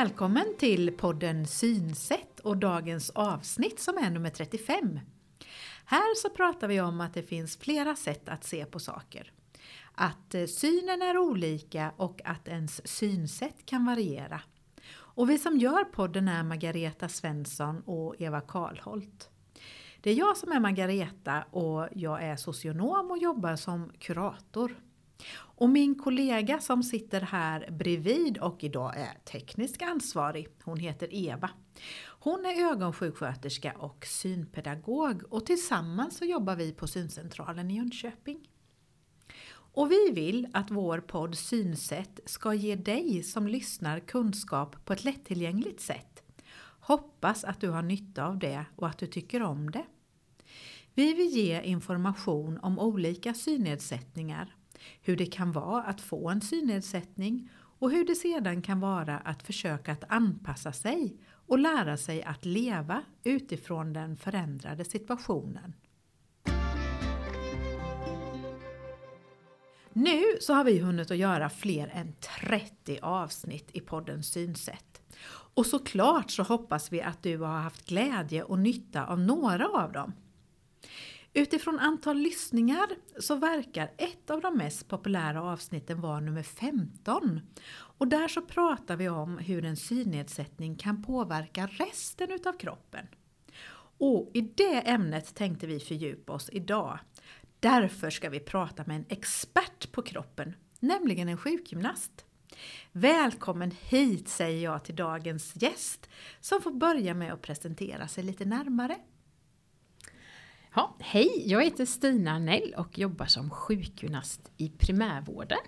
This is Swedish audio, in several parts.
Välkommen till podden Synsätt och dagens avsnitt som är nummer 35. Här så pratar vi om att det finns flera sätt att se på saker. Att eh, synen är olika och att ens synsätt kan variera. Och vi som gör podden är Margareta Svensson och Eva Karlholt. Det är jag som är Margareta och jag är socionom och jobbar som kurator. Och min kollega som sitter här bredvid och idag är teknisk ansvarig, hon heter Eva. Hon är ögonsjuksköterska och synpedagog och tillsammans så jobbar vi på syncentralen i Jönköping. Och vi vill att vår podd Synsätt ska ge dig som lyssnar kunskap på ett lättillgängligt sätt. Hoppas att du har nytta av det och att du tycker om det. Vi vill ge information om olika synnedsättningar hur det kan vara att få en synnedsättning och hur det sedan kan vara att försöka att anpassa sig och lära sig att leva utifrån den förändrade situationen. Nu så har vi hunnit att göra fler än 30 avsnitt i podden Synsätt. Och såklart så hoppas vi att du har haft glädje och nytta av några av dem. Utifrån antal lyssningar så verkar ett av de mest populära avsnitten vara nummer 15. Och där så pratar vi om hur en synnedsättning kan påverka resten utav kroppen. Och i det ämnet tänkte vi fördjupa oss idag. Därför ska vi prata med en expert på kroppen, nämligen en sjukgymnast. Välkommen hit säger jag till dagens gäst som får börja med att presentera sig lite närmare. Ja, hej, jag heter Stina Nell och jobbar som sjukgymnast i primärvården.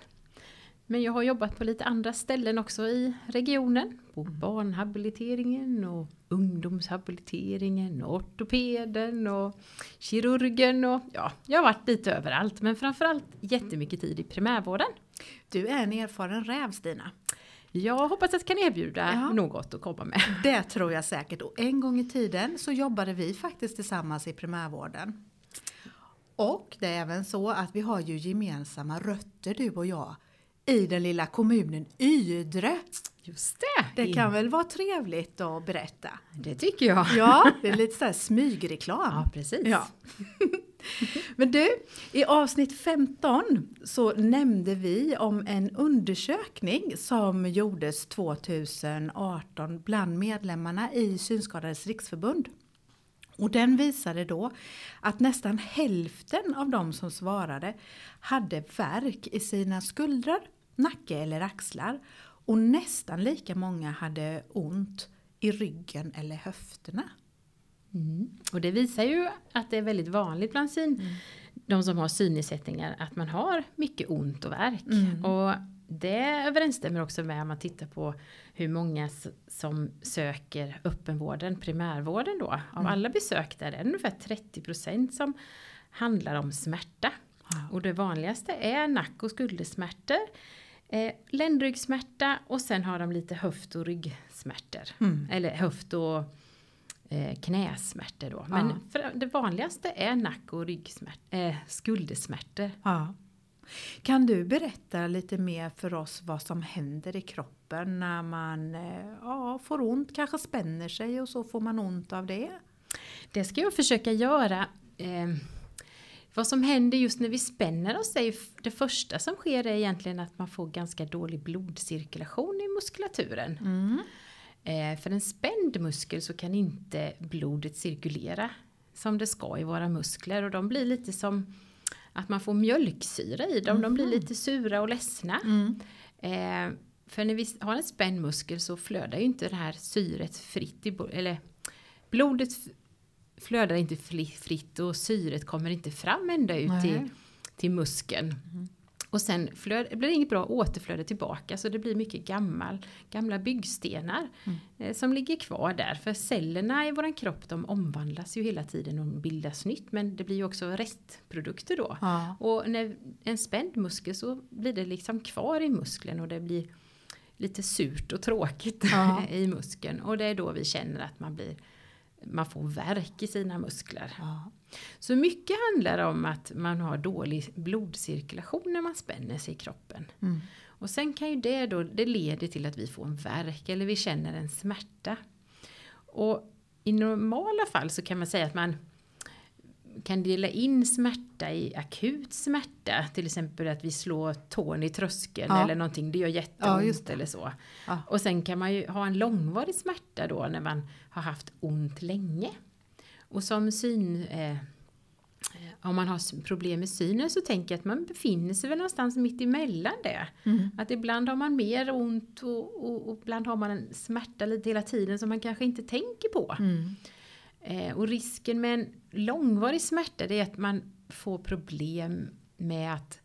Men jag har jobbat på lite andra ställen också i regionen. På mm. barnhabiliteringen och ungdomshabiliteringen och ortopeden och kirurgen och ja, jag har varit lite överallt men framförallt jättemycket tid i primärvården. Du är en erfaren räv Stina. Jag hoppas att jag kan erbjuda ja. något att komma med. Det tror jag säkert. Och en gång i tiden så jobbade vi faktiskt tillsammans i primärvården. Och det är även så att vi har ju gemensamma rötter du och jag i den lilla kommunen Ydre. Just det! Det kan väl vara trevligt att berätta? Det tycker jag. Ja, det är lite såhär smygreklam. Ja, precis. Ja. Men du, i avsnitt 15 så nämnde vi om en undersökning som gjordes 2018 bland medlemmarna i Synskadades riksförbund. Och den visade då att nästan hälften av de som svarade hade värk i sina skuldror, nacke eller axlar. Och nästan lika många hade ont i ryggen eller höfterna. Mm. Och det visar ju att det är väldigt vanligt bland syn, mm. de som har synnedsättningar att man har mycket ont och värk. Mm. Och det överensstämmer också med om man tittar på hur många som söker öppenvården, primärvården då. Av mm. alla besök där är det ungefär 30% som handlar om smärta. Och det vanligaste är nack och skuldersmärtor. Eh, ländryggsmärta och sen har de lite höft och ryggsmärtor. Mm. Eller höft och eh, knäsmärtor då. Men ja. det vanligaste är nack och ryggsmärtor, eh, skuldersmärtor. Ja. Kan du berätta lite mer för oss vad som händer i kroppen när man eh, ja, får ont, kanske spänner sig och så får man ont av det? Det ska jag försöka göra. Eh, vad som händer just när vi spänner oss är det första som sker är egentligen att man får ganska dålig blodcirkulation i muskulaturen. Mm. Eh, för en spänd muskel så kan inte blodet cirkulera som det ska i våra muskler och de blir lite som att man får mjölksyra i dem. Mm. De blir mhm. lite sura och ledsna. Mm. Eh, för när vi har en spänd muskel så flödar ju inte det här syret fritt, i, eller blodet flödar inte fritt och syret kommer inte fram ända ut till, till muskeln. Mm. Och sen flöd, blir det inget bra återflöde tillbaka så det blir mycket gammal, gamla byggstenar mm. eh, som ligger kvar där. För cellerna i våran kropp de omvandlas ju hela tiden och bildas nytt men det blir ju också restprodukter då. Ja. Och när en spänd muskel så blir det liksom kvar i muskeln och det blir lite surt och tråkigt ja. i muskeln. Och det är då vi känner att man blir man får värk i sina muskler. Ja. Så mycket handlar om att man har dålig blodcirkulation när man spänner sig i kroppen. Mm. Och sen kan ju det då, det leder till att vi får en värk eller vi känner en smärta. Och i normala fall så kan man säga att man kan dela in smärta i akut smärta, till exempel att vi slår tån i tröskeln Ja. eller någonting, det gör Ja, jätteont det. eller så. Ja. Och sen kan man ju ha en långvarig smärta då när man har haft ont länge. Och som syn... Eh, om man har problem med synen så tänker jag att man befinner sig väl någonstans mitt emellan det. Mm. Att ibland har man mer ont och, och, och ibland har man en smärta lite hela tiden som man kanske inte tänker på. Mm. Eh, och risken med en långvarig smärta det är att man får problem med att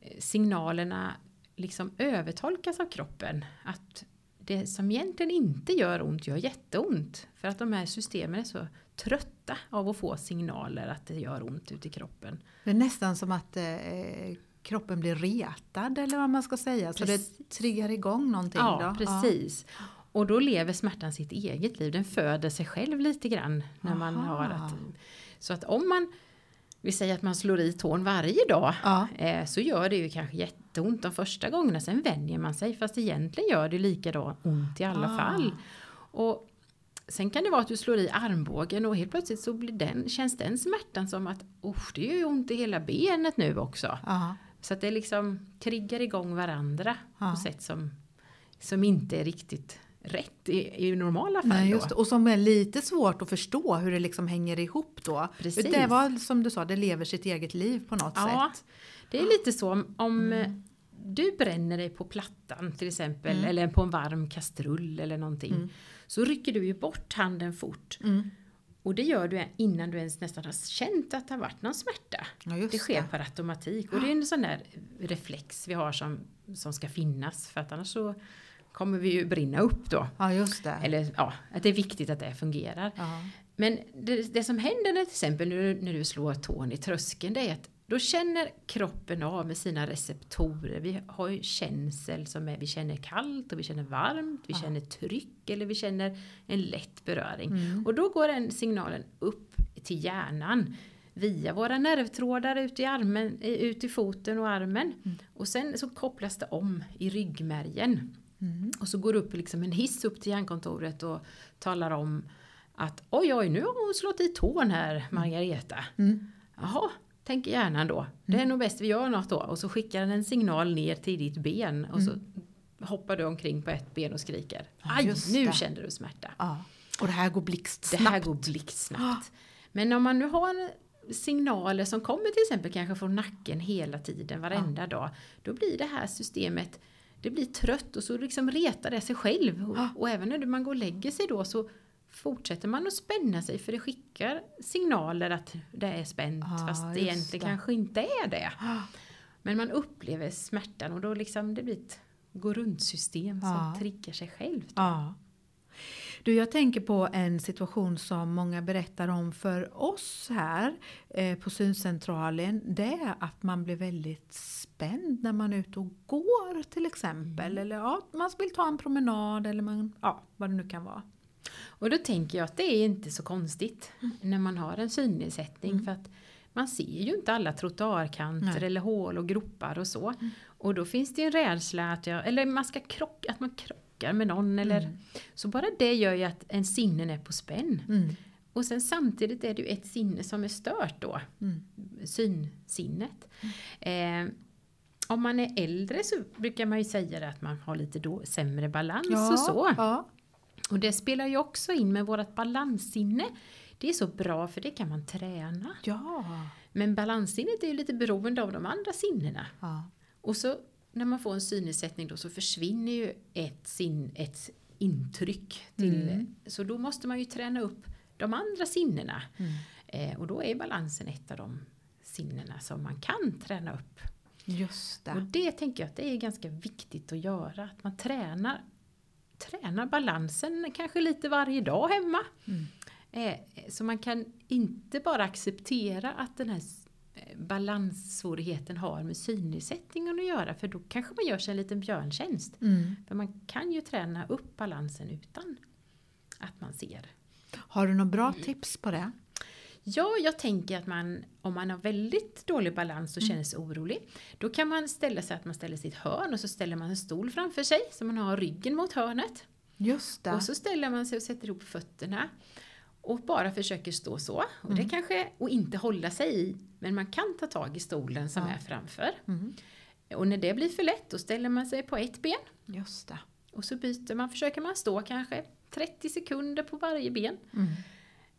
eh, signalerna liksom övertolkas av kroppen. Att det som egentligen inte gör ont gör jätteont. För att de här systemen är så trötta av att få signaler att det gör ont ute i kroppen. Det är nästan som att eh, kroppen blir retad eller vad man ska säga. Så Precis. det triggar igång någonting Ja, då. precis. Och då lever smärtan sitt eget liv. Den föder sig själv lite grann. När man har att, så att om man, vi säger att man slår i tån varje dag. Ja. Eh, så gör det ju kanske jätteont de första gångerna. Sen vänjer man sig. Fast egentligen gör det likadant ont i alla Ah. fall. Och sen kan det vara att du slår i armbågen och helt plötsligt så blir den, känns den smärtan som att oh, det gör ju ont i hela benet nu också. Ja. Så att det liksom triggar igång varandra Ja. på sätt som, som inte är riktigt rätt i, i normala fall. Nej, just. Och som är lite svårt att förstå hur det liksom hänger ihop då. Precis. Det var som du sa, det lever sitt eget liv på något Ja, sätt. det är lite så om, Mm. du bränner dig på plattan till exempel eller på en varm kastrull eller någonting. Så rycker du ju bort handen fort. Mm. Och det gör du innan du ens nästan har känt att det har varit någon smärta. Ja, Det sker det. per automatik och det är en sån där reflex vi har som, som ska finnas för att annars så kommer vi ju brinna upp då. Ja, just det. Eller ja, att det är viktigt att det fungerar. Ja. Men det, det som händer när, till exempel när du, när du slår tån i tröskeln det är att då känner kroppen av med sina receptorer. Vi har ju känsel som är, vi känner kallt och vi känner varmt, vi känner tryck eller vi känner en lätt beröring. Och då går den signalen upp till hjärnan via våra nervtrådar ut i, armen, eh, ut i foten och armen. Och sen så kopplas det om i ryggmärgen. Och så går det upp liksom en hiss upp till hjärnkontoret och talar om att oj oj nu har hon slått i tån här Margareta. Mm. Jaha, tänker hjärnan då. Det är nog bäst vi gör något då. Och så skickar den en signal ner till ditt ben och så hoppar du omkring på ett ben och skriker. Mm. Aj, nu det. känner du smärta. Ja. Och det här går Det blixtsnabbt. här går blixtsnabbt. Men om man nu har signaler som kommer till exempel kanske från nacken hela tiden, varenda dag. Då blir det här systemet, det blir trött och så liksom retar det sig själv. Och, och även när man går och lägger sig då så fortsätter man att spänna sig för det skickar signaler att det är spänt Ja, fast det egentligen det. kanske inte är det. Men man upplever smärtan och då liksom det blir ett gå runt system som Ja. triggar sig självt. Ja. Du, jag tänker på en situation som många berättar om för oss här eh, på syncentralen. Det är att man blir väldigt spänd när man är ute och går till exempel. Eller ja, man vill ta en promenad eller man, ja, vad det nu kan vara. Och då tänker jag att det är inte så konstigt när man har en synnedsättning för att man ser ju inte alla trottoarkanter Nej. eller hål och gropar och så. Och då finns det ju en rädsla att, jag, eller man ska krocka, att man krockar med någon eller så bara det gör ju att en sinnen är på spänn. Mm. Och sen samtidigt är det ju ett sinne som är stört då, Mm. synsinnet. Eh, om man är äldre så brukar man ju säga att man har lite då sämre balans och så. Ja. Och det spelar ju också in med vårt balanssinne. Det är så bra för det kan man träna. Ja. Men balanssinnet är ju lite beroende av de andra sinnena. ja. Och så när man får en synnedsättning då så försvinner ju ett, sin, ett intryck. Till, Mm. Så då måste man ju träna upp de andra sinnena. Mm. Eh, och då är balansen ett av de sinnena som man kan träna upp. Just Och det. det tänker jag att det är ganska viktigt att göra. Att man tränar, tränar balansen kanske lite varje dag hemma. Mm. Eh, så man kan inte bara acceptera att den här eh, balanssvårigheten har med synnedsättningen att göra. För då kanske man gör sig en liten björntjänst. Mm. För man kan ju träna upp balansen utan att man ser. Har du några bra tips på det? Ja, jag tänker att man, om man har väldigt dålig balans och Mm. känner sig orolig, då kan man ställa sig att man ställer sitt hörn och så ställer man en stol framför sig så man har ryggen mot hörnet. Just det. Och så ställer man sig och sätter ihop fötterna och bara försöker stå så. Och, Mm. det kanske, och inte hålla sig i, men man kan ta tag i stolen som Ja. är framför. Mm. Och när det blir för lätt, då ställer man sig på ett ben Just det. och så byter man, försöker man stå kanske 30 sekunder på varje ben. Mm.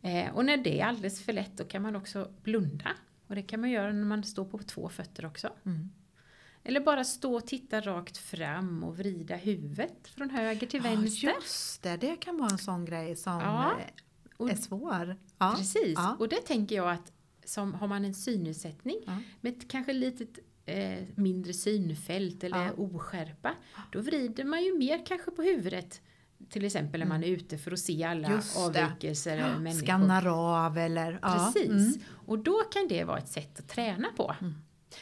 Eh, och när det är alldeles för lätt, då kan man också blunda. Och det kan man göra när man står på två fötter också. Mm. Eller bara stå och titta rakt fram och vrida huvudet från höger till Ja, vänster. just det. Det kan vara en sån grej som Ja, eh, och- är svår. Ja. Precis, Ja. och det tänker jag att som har man en synnedsättning Ja. med kanske litet eh, mindre synfält eller Ja. oskärpa, då vrider man ju mer kanske på huvudet. Till exempel när man är ute för att se alla Mm. Just avvikelser eller människor. Skannar av eller... Ja. Precis. Mm. Och då kan det vara ett sätt att träna på.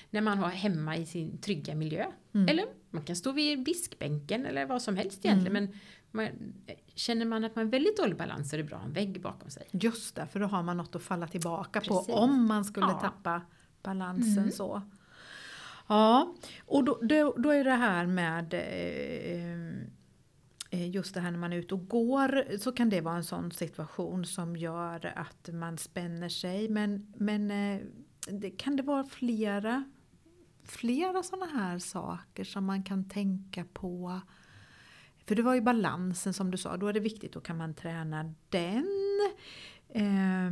När man har hemma i sin trygga miljö. Mm. Eller man kan stå vid diskbänken eller vad som helst egentligen. Mm. Men man, känner man att man har väldigt dålig balans så är det bra att ha en vägg bakom sig. Just det, för då har man något att falla tillbaka Precis. på om man skulle Ja. tappa balansen Mm. så. Ja, och då, då, då är det här med eh, Eh, just det här när man är ute och går så kan det vara en sån situation som gör att man spänner sig. Men, men eh, det, kan det vara flera, flera sådana här saker som man kan tänka på? För det var ju balansen som du sa, då är det viktigt, då kan man träna den. Eh,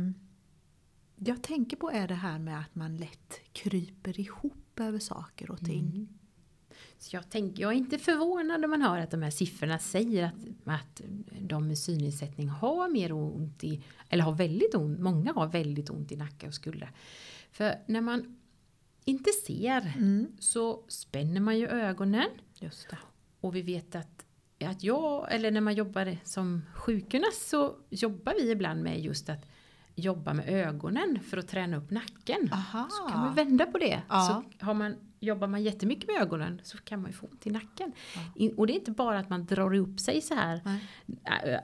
jag tänker på är det här med att man lätt kryper ihop över saker och ting. Mm. Så jag, tänker, jag är inte förvånad när man hör att de här siffrorna säger att, att de med synnedsättning har mer ont i, eller har väldigt ont, många har väldigt ont i nacke och skuldra. För när man inte ser Mm. så spänner man ju ögonen Just det. och vi vet att, att jag, eller när man jobbar som sjukgymnast så jobbar vi ibland med just att jobba med ögonen för att träna upp nacken. Aha. Så kan man vända på det. Ja. Så har man, jobbar man jättemycket med ögonen så kan man ju få ont i nacken. Ja. Och det är inte bara att man drar upp sig så här. Nej.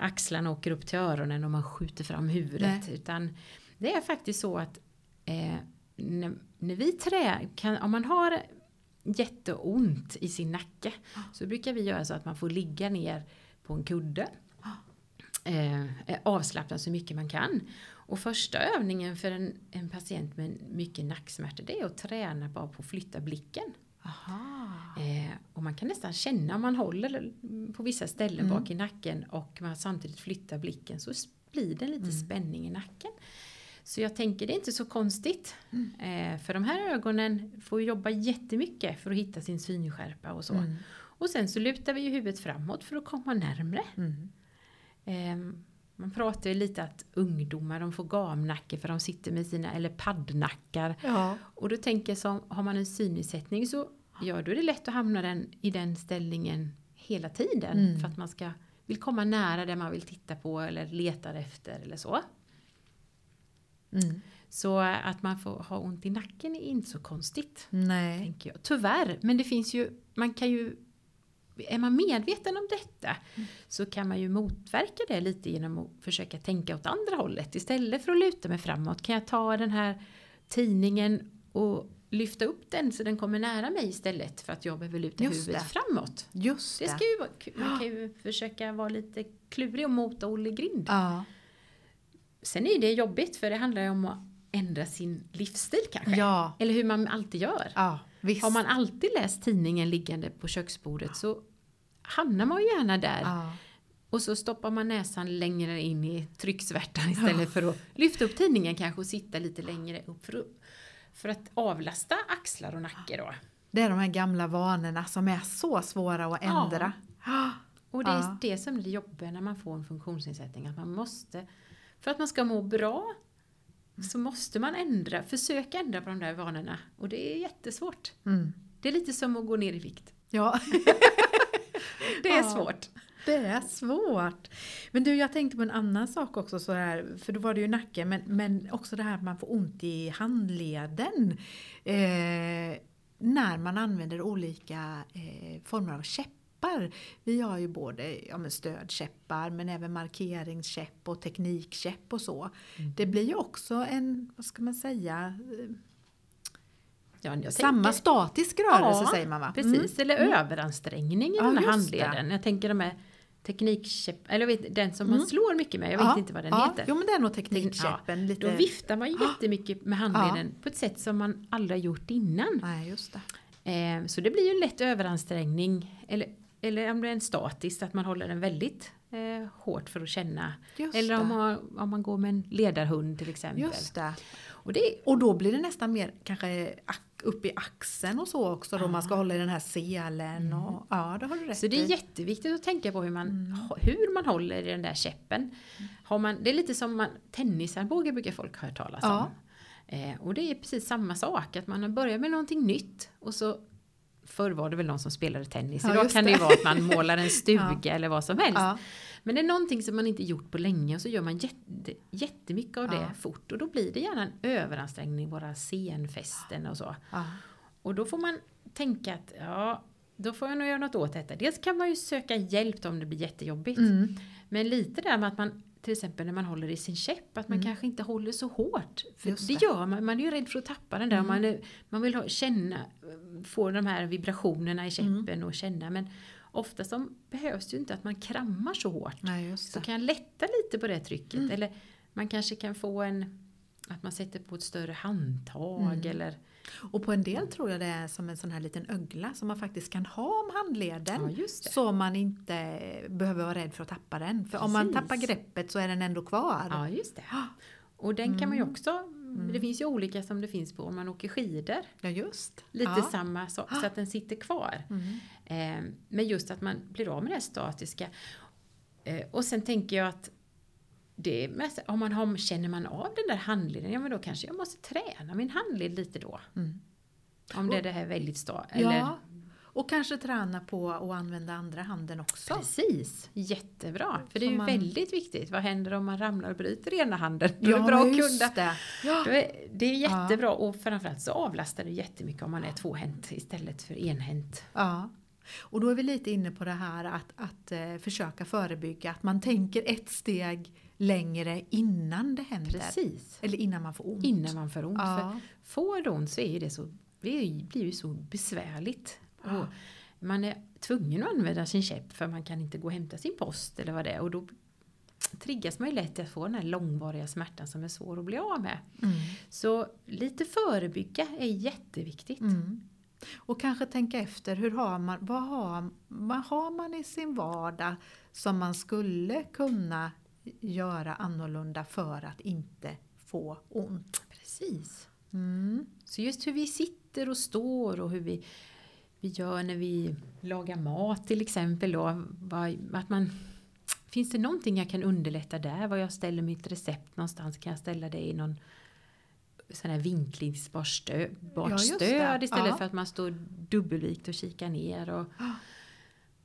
Axlarna åker upp till öronen och man skjuter fram huvudet. Nej. Utan det är faktiskt så att eh, när, när vi trä, kan, om man har jätteont i sin nacke så brukar vi göra så att man får ligga ner på en kudde. Eh, avslappna så mycket man kan. Och första övningen för en, en patient med mycket nacksmärta det är att träna bara på att flytta blicken. Eh, och man kan nästan känna om man håller på vissa ställen Mm. bak i nacken och man samtidigt flyttar blicken så blir det lite Mm. spänning i nacken. Så jag tänker det är inte så konstigt. Eh, för de här ögonen får jobba jättemycket för att hitta sin synskärpa och så. Mm. Och sen så lutar vi ju huvudet framåt för att komma närmre. Mm. Eh, man pratar ju lite att ungdomar de får gamnacke för de sitter med sina, eller paddnackar. Ja. Och då tänker jag som, har man en synnedsättning så ja, då är det lätt att hamna den, i den ställningen hela tiden. Mm. För att man ska, vill komma nära det man vill titta på eller letar efter eller så. Mm. Så att man får ha ont i nacken är inte så konstigt. Nej. Tänker jag. Tyvärr, men det finns ju, man kan ju är man medveten om detta så kan man ju motverka det lite genom att försöka tänka åt andra hållet. Istället för att luta mig framåt kan jag ta den här tidningen och lyfta upp den så den kommer nära mig istället för att jag behöver luta Just huvudet det. framåt. Just Det det. ska ju vara, kul. man kan ju försöka vara lite klurig och mota Olle Grind. Ja. Sen är det jobbigt för det handlar ju om att ändra sin livsstil kanske. Ja. Eller hur man alltid gör. Ja. Visst. Har man alltid läst tidningen liggande på köksbordet så hamnar man gärna där. Ja. Och så stoppar man näsan längre in i trycksvärtan istället för att lyfta upp tidningen kanske och sitta lite längre upp för att, för att avlasta axlar och nacke då. Det är de här gamla vanorna som är så svåra att Ja. ändra. Ja. Och det är Ja. det som är det jobbiga när man får en funktionsnedsättning. Att man måste, för att man ska må bra så måste man ändra, försöka ändra på de där vanorna. Och det är jättesvårt. Mm. Det är lite som att gå ner i vikt. Ja. Det är Ja. svårt. Det är svårt. Men du, jag tänkte på en annan sak också, så här, för då var det ju nacken, men, men också det här att man får ont i handleden. Eh, när man använder olika eh, former av käppar. Käppar. Vi har ju både ja, men stödkäppar men även markeringskäpp och teknikkäpp och så. Mm. Det blir ju också en, vad ska man säga, Ja, samma tänker- statisk rörelse Ja, säger man va? Precis, Mm. eller Mm. överansträngning i Ja, den här just det. handleden. Jag tänker de här teknikkäpp, eller vet, den som Mm. man slår mycket med, jag vet inte vad den heter. Jo men det är nog teknikkäppen. lite... Då viftar man ju Ja. jättemycket med handleden på ett sätt som man aldrig gjort innan. Nej, just det. Eh, så det blir ju en lätt överansträngning. Eller, eller om det är en statisk, att man håller den väldigt eh, hårt för att känna. Just eller om man, om man går med en ledarhund till exempel. Just det. Och det, Och då blir det nästan mer kanske upp i axeln och så också då man ska hålla i den här selen. Och, ja, det har du rätt Mm. så det är i. jätteviktigt att tänka på hur man, Mm. hur man håller i den där käppen. Har man, det är lite som man, tennisarmbåge brukar folk höra talas Ja. om. Eh, och det är precis samma sak, att man börjar med någonting nytt och så Förr var det väl någon som spelade tennis, Ja, idag kan det ju vara att man målar en stuga eller vad som helst. Ja, Men det är någonting som man inte gjort på länge och så gör man jätte, jättemycket av det Ja. fort och då blir det gärna en överansträngning i våra senfästen och så. ja. Och då får man tänka att ja, då får jag nog göra något åt detta. Dels kan man ju söka hjälp om det blir jättejobbigt. Mm. Men lite där med att man till exempel när man håller i sin käpp, att man Mm. kanske inte håller så hårt. För Just det. det. gör man, man är ju rädd för att tappa den där. Mm. Man, är, man vill ha, känna, få de här vibrationerna i käppen Mm. och känna. Men ofta så behövs det ju inte att man krammar så hårt. Nej, Så kan jag lätta lite på det trycket. Mm. Eller man kanske kan få en, att man sätter på ett större handtag Mm. eller Och på en del tror jag det är som en sån här liten ögla som man faktiskt kan ha om handleden. Ja. Så man inte behöver vara rädd för att tappa den. För om man Precis. tappar greppet så är den ändå kvar. Ja, just det. Och den kan man ju Mm. också, det finns ju olika som det finns på om man åker skidor. Ja, just. Lite ja. samma så, så att den sitter kvar. Mm. Eh, men just att man blir av med det här statiska. Eh, och sen tänker jag att det är mest, om man har, känner man av den där handleden, ja men då kanske jag måste träna min handled lite då. Mm. Om det är det här väldigt sta, eller Ja. Och kanske träna på att använda andra handen också. Precis, jättebra. För det är ju man- väldigt viktigt. Vad händer om man ramlar och bryter ena handen? Då är Ja, det bra att kunna. det. Ja. Är, det är Ja. jättebra och framförallt så avlastar det jättemycket om man är tvåhänt istället för enhänt. Ja. Och då är vi lite inne på det här att, att eh, försöka förebygga, att man tänker ett steg längre innan det händer. Precis. Eller innan man får ont. Innan man får ont. För Ja. får det ont så är det så, det blir ju så besvärligt. Ja. Och man är tvungen att använda sin käpp för man kan inte gå och hämta sin post eller vad det är. Och då triggas man ju lätt att få den här långvariga smärtan som är svår att bli av med. Mm. Så lite förebygga är jätteviktigt. Mm. Och kanske tänka efter, hur har man, vad, har, vad har man i sin vardag som man skulle kunna göra annorlunda för att inte få ont? Precis. Mm. Så just hur vi sitter och står och hur vi, vi gör när vi lagar mat till exempel. Då, att man, finns det någonting jag kan underlätta där? Var jag ställer mitt recept någonstans? Kan jag ställa det i någon sån här vinklingsbart stöd, Ja, stöd istället Ja. för att man står dubbelvikt och kikar ner. Och,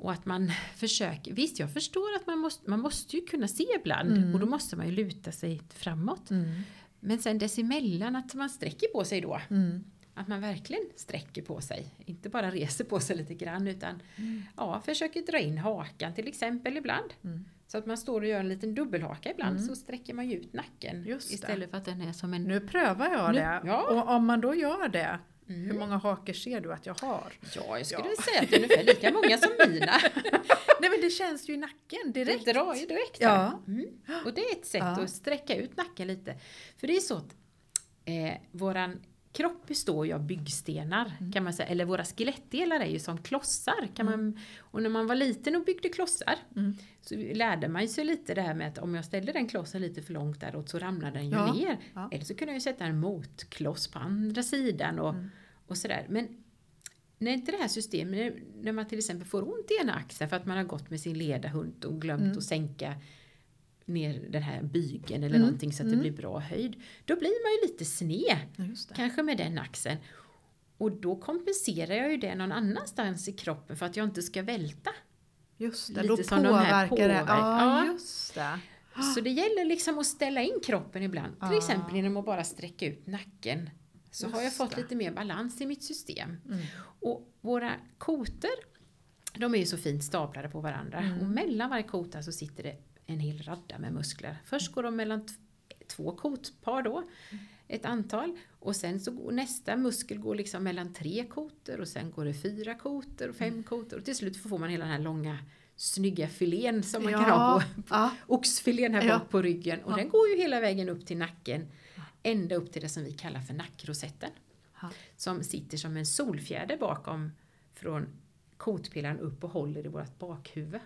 och att man försöker, visst jag förstår att man måste, man måste ju kunna se ibland Mm. och då måste man ju luta sig framåt. Mm. Men sen dessemellan att man sträcker på sig då. Mm. Att man verkligen sträcker på sig. Inte bara reser på sig lite grann utan ja, försöker dra in hakan till exempel ibland. Mm. Så att man står och gör en liten dubbelhaka ibland Mm. så sträcker man ju ut nacken. Istället för att den är som en... Nu prövar jag Nu- det. ja. Och om man då gör det, Mm. hur många hakor ser du att jag har? Ja, jag skulle Ja. säga att det är ungefär lika många som mina. Nej men det känns ju i nacken direkt. Det drar ju direkt. Ja. Mm. Och det är ett sätt Ja. att sträcka ut nacken lite. För det är så att eh, våran kropp består ju av byggstenar Mm. kan man säga. Eller våra skelettdelar är ju som klossar. Kan man, och när man var liten och byggde klossar Mm. så lärde man sig lite det här med att om jag ställer den klossen lite för långt däråt så ramlar den ju Ja. ner. Ja. Eller så kunde jag sätta en motkloss på andra sidan och, Mm. och sådär. Men när inte det här systemet, när- när man till exempel får ont i ena axeln för att man har gått med sin ledarhund och glömt Mm. att sänka ner den här bygeln eller Mm. någonting så att det Mm. blir bra höjd. Då blir man ju lite sned, Ja, just kanske med den axeln. Och då kompenserar jag ju det någon annanstans i kroppen för att jag inte ska välta. Just det, Lite då som de påverkar det. Ja, just det. Så det gäller liksom att ställa in kroppen ibland. Till exempel genom att bara sträcka ut nacken. Så har jag Just fått det. lite mer balans i mitt system. Mm. Och våra kotor de är ju så fint staplade på varandra Mm. och mellan varje kota så sitter det en hel radda med muskler. Först går de mellan två kotpar då, ett antal. Och sen så går nästa muskel går liksom mellan tre kotor och sen går det fyra kotor och fem kotor och till slut får man hela den här långa snygga filén som man kan ha på ja. oxfilén här Ja. bak på ryggen. Och Ja. den går ju hela vägen upp till nacken. Ända upp till det som vi kallar för nackrosetten. Ja. Som sitter som en solfjäder bakom från kotpelaren upp och håller i vårt bakhuvud.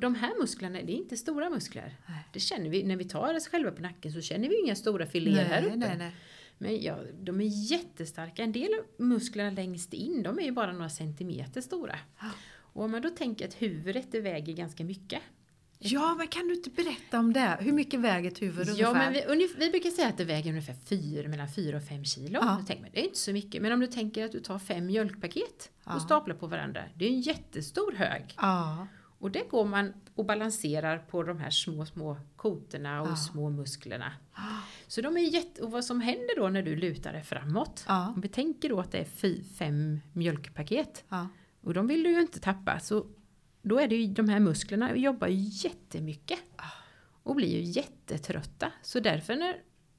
Ja. Och de här musklerna, det är inte stora muskler. Nej. Det känner vi, när vi tar oss själva på nacken så känner vi inga stora filéer här uppe. nej, nej. Men ja, de är jättestarka. En del av musklerna längst in, de är ju bara några centimeter stora. Ja. Och om man då tänker att huvudet det väger ganska mycket. Ja, men kan du inte berätta om det? Hur mycket väger ett huvud Ja, ungefär? men vi, vi brukar säga att det väger ungefär fyra, mellan 4 och 5 kilo. Ja. Då tänker man, det är inte så mycket. Men om du tänker att du tar fem mjölkpaket Ja. och staplar på varandra. Det är en jättestor hög. Ja. Och det går man och balanserar på de här små, små kotorna och Ja. små musklerna. Så de är jätte... Och vad som händer då när du lutar dig framåt. Ja. Om vi tänker då att det är fy, fem mjölkpaket. Ja. Och de vill du ju inte tappa. Så då är det ju de här musklerna jobbar ju jättemycket. Och blir ju jättetrötta. Så därför när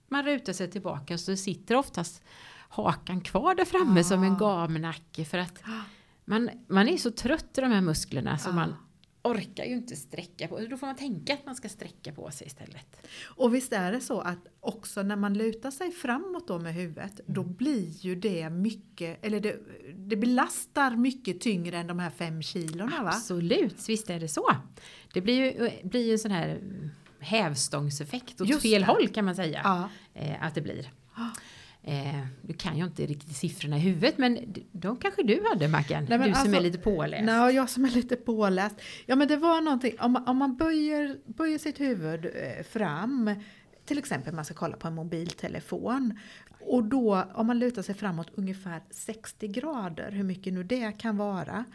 man rutar sig tillbaka så sitter oftast hakan kvar där framme Ah. som en gamnacke. För att man, man är så trött i de här musklerna så Ah. man orkar ju inte sträcka på Då får man tänka att man ska sträcka på sig istället. Och visst är det så att också när man lutar sig framåt då med huvudet, då Mm. blir ju det mycket, eller det, det belastar mycket tyngre än de här fem kilorna va? Absolut, visst är det så. Det blir ju, blir ju en sån här hävstångseffekt åt Just fel det. håll kan man säga. Ja. eh, att det blir. Eh, nu kan jag inte riktigt siffrorna i huvudet men de kanske du hade Mackan? Nej, du som alltså- är lite påläst. Nej, jag som är lite påläst. Ja men det var någonting, om man, om man böjer, böjer sitt huvud eh, fram, till exempel man ska kolla på en mobiltelefon, och då om man lutar sig framåt ungefär 60 grader, hur mycket nu det kan vara,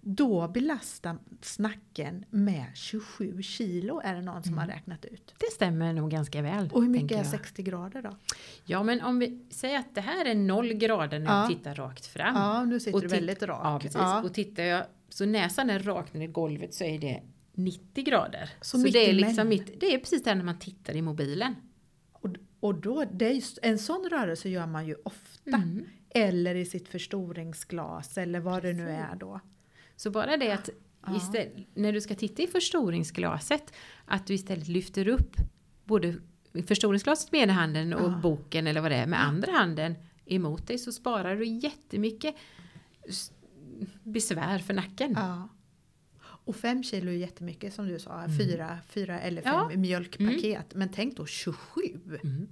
då belastar nacken med 27 kilo är det någon som har räknat ut. Det stämmer nog ganska väl. Och hur mycket är jag. 60 grader då? Ja men om vi säger att det här är noll grader när Ja. jag tittar rakt fram. Ja, nu sitter Och du väldigt rak. Ja, precis. Ja. Och tittar jag, så näsan är rakt ner i golvet så är det 90 grader. Så Så, det är liksom mitt, det är precis där när man tittar i mobilen. Och, då, är en sån rörelse gör man ju ofta. Mm. Eller i sitt förstoringsglas eller vad det nu är då. Så bara det att istället, när du ska titta i förstoringsglaset, att du istället lyfter upp både förstoringsglaset med ena handen och Ja. boken eller vad det är med andra handen emot dig så sparar du jättemycket besvär för nacken. Ja. Och fem kilo är jättemycket som du sa, fyra, fyra eller fem Mm. Ja. mjölkpaket. Men tänk då 27! Mm.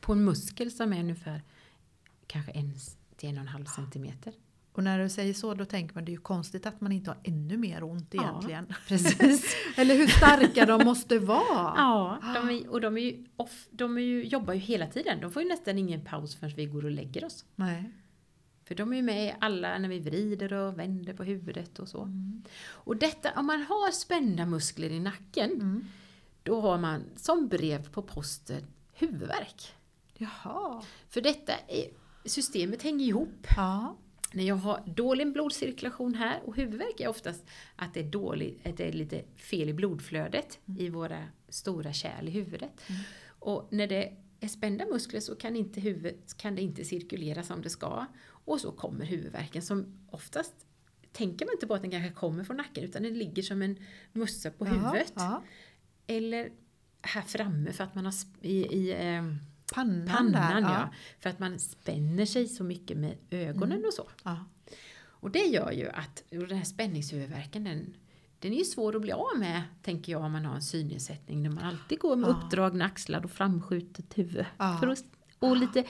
På en muskel som är ungefär kanske en till en och en halv centimeter. Och när du säger så då tänker man det är ju konstigt att man inte har ännu mer ont Ja. egentligen. Precis. eller hur starka de måste vara! Ja, de är, och de, är ju off, de är ju, jobbar ju hela tiden. De får ju nästan ingen paus förrän vi går och lägger oss. Nej. För de är ju med i alla när vi vrider och vänder på huvudet och så. Mm. Och detta, om man har spända muskler i nacken, Mm. då har man som brev på posten huvudvärk. Jaha. För detta är, systemet hänger ihop. Ja. När jag har dålig blodcirkulation här och huvudvärk är oftast att det är, dåligt, att det är lite fel i blodflödet i våra stora kärl i huvudet. Och när det är spända muskler så kan, inte huvudet, kan det inte cirkulera som det ska. Och så kommer huvudvärken som oftast tänker man inte på att den kanske kommer från nacken utan den ligger som en mussa på huvudet. Ja. Eller här framme för att man har i, i ehm, Pannan, pannan. där. Ja. För att man spänner sig så mycket med ögonen och så. Ja. Och det gör ju att och den här spänningshuvudvärken den, den är ju svår att bli av med, tänker jag, om man har en synnedsättning. När man alltid går med Ja. uppdragna axlar och framskjutet huvud. Ja. Att, och lite,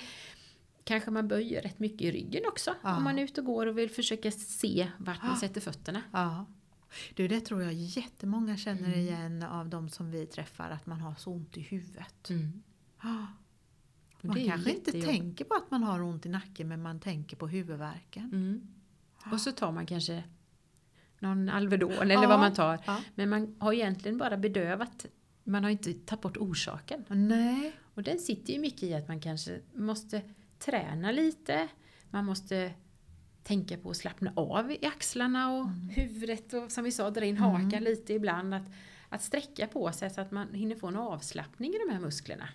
kanske man böjer rätt mycket i ryggen också. Ja. Om man är ute och går och vill försöka se vart man Ja. sätter fötterna. Ja. Du, det tror jag jättemånga känner Mm. igen av de som vi träffar, att man har så ont i huvudet. Ja. Och Man kanske inte tänker på att man har ont i nacken men man tänker på huvudvärken. Mm. Och så tar man kanske någon Alvedon eller Ja. vad man tar. Ja. Men man har egentligen bara bedövat, man har inte tagit bort orsaken. Nej. Och den sitter ju mycket i att man kanske måste träna lite, man måste tänka på att slappna av i axlarna och Mm. huvudet och som vi sa dra in hakan lite ibland. Att, att sträcka på sig så att man hinner få en avslappning i de här musklerna.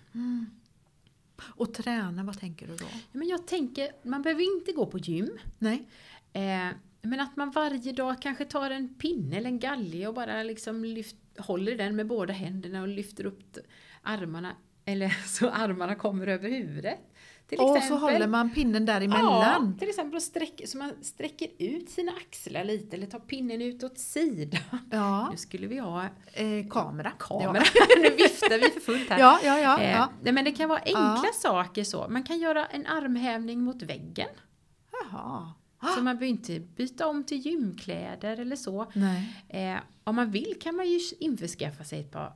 Och träna, vad tänker du då? Ja, Men jag tänker, man behöver inte gå på gym. Nej. Eh, men att man varje dag kanske tar en pinne eller en galge och bara liksom lyft, håller den med båda händerna och lyfter upp armarna. Eller så armarna kommer över huvudet. Till Och så håller man pinnen Ja, däremellan. till exempel sträck, så man sträcker ut sina axlar lite eller tar pinnen ut åt sidan. Ja. Nu skulle vi ha Eh, kamera. kamera. nu viftar vi för fullt här. Ja, ja, ja. Eh, ja. nej, men det kan vara enkla Ja. saker så. Man kan göra en armhävning mot väggen. Jaha. Så man behöver inte byta om till gymkläder eller så. Eh, om man vill kan man ju införskaffa sig ett, par,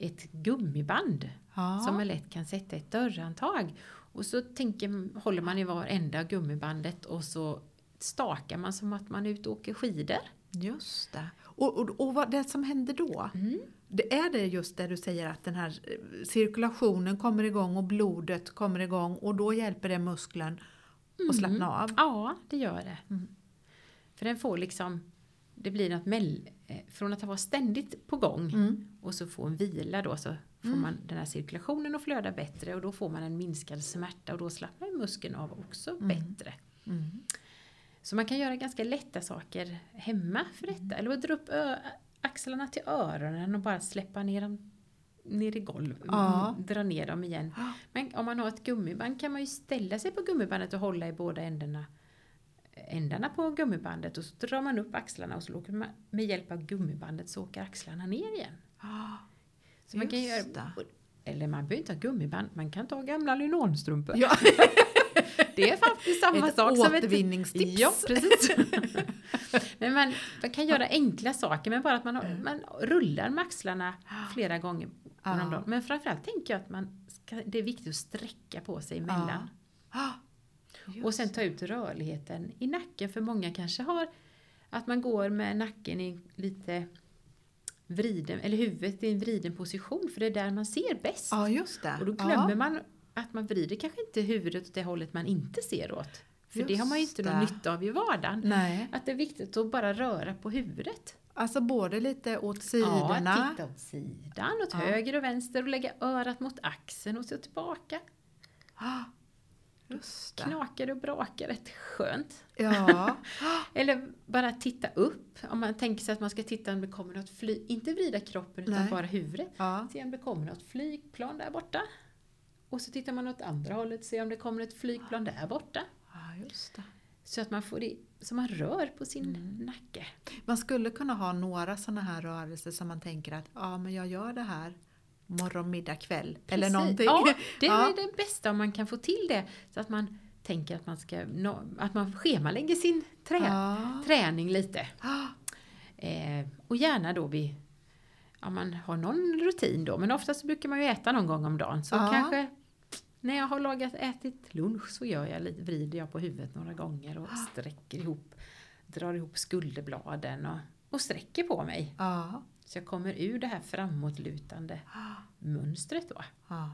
ett gummiband Ja. som man lätt kan sätta i ett dörrhandtag. Och så tänker, håller man i varenda gummibandet och så stakar man som att man är ute och åker skidor. Just det. Och, och, och vad det som händer då? Mm. Det är det just det du säger att den här eh, cirkulationen kommer igång och blodet kommer igång och då hjälper det muskeln att slappna av? Ja, det gör det. Mm. För den får liksom, det blir något mell, eh, från att vara ständigt på gång Mm. och så få en vila då så får Mm. man den här cirkulationen att flöda bättre och då får man en minskad smärta och då slappnar muskeln av också Mm. bättre. Mm. Så man kan göra ganska lätta saker hemma för detta. Eller dra upp axlarna till öronen och bara släppa ner dem ner i golvet. Ja. Mm, Dra ner dem igen. Men om man har ett gummiband kan man ju ställa sig på gummibandet och hålla i båda ändarna ändarna på gummibandet och så drar man upp axlarna och så åker man med hjälp av gummibandet så åker axlarna ner igen. Så man kan Just göra, eller man behöver inte ha gummiband, man kan ta gamla lynolstrumpor. Ja. Det är faktiskt samma Ett sak som ett återvinningstips. Ja, precis. men man, man kan göra enkla saker, men bara att man, har, man rullar med axlarna flera gånger Ja. Men framförallt tänker jag att man ska, det är viktigt att sträcka på sig emellan. Ah, Och sen ta ut rörligheten i nacken, för många kanske har att man går med nacken i lite vriden, eller huvudet i en vriden position, för det är där man ser bäst. Ja, just det. Och då glömmer ja. man att man vrider kanske inte huvudet åt det hållet man inte ser åt. För det har man ju Just inte någon nytta av i vardagen. Nej, Att det är viktigt att bara röra på huvudet. alltså både lite åt sidorna. Ja, titta åt sidan, åt Ja. höger och vänster och lägga örat mot axeln och så tillbaka. Just det. Knakar och brakar rätt skönt. Ja. Eller bara titta upp. Om man tänker sig att man ska titta om det kommer något flyg, inte vrida kroppen utan Nej. bara huvudet. ja. Se om det kommer något flygplan där borta. Och så tittar man åt andra hållet, se om det kommer ett flygplan där borta. Ja, just det. Så att man får det, så man rör på sin Mm. nacke. Man skulle kunna ha några sådana här rörelser som man tänker att ja, men jag gör det här morgon, middag, kväll eller Precis. någonting. Ja, det Ja. är det bästa om man kan få till det. Så att man tänker att man ska, att man schemalägger sin trä, Ja. träning lite. Ah, Eh, och gärna då vid, om man har någon rutin då, men oftast så brukar man ju äta någon gång om dagen. Så Ja. kanske när jag har lagat, ätit lunch så gör jag vrider jag på huvudet några gånger och sträcker ihop, drar ihop skulderbladen och, och sträcker på mig. Ja. Så jag kommer ur det här framåtlutande mönstret då. Ja.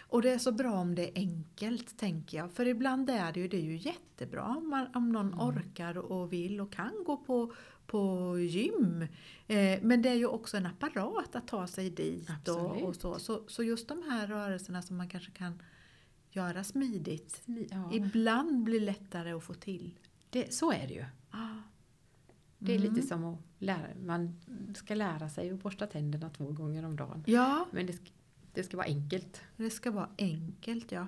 Och det är så bra om det är enkelt, tänker jag. För ibland är det ju, det är ju jättebra om, man, om någon Mm. orkar och vill och kan gå på, på gym. Eh, men det är ju också en apparat att ta sig dit. Och, Absolut. och så. Så, så just de här rörelserna som man kanske kan göra smidigt. Ja, Ibland blir lättare att få till. det, så är det ju. Ah. Det är Mm. lite som att lära, man ska lära sig att borsta tänderna två gånger om dagen. Ja, Men det, ska- det ska vara enkelt. Det ska vara enkelt, ja.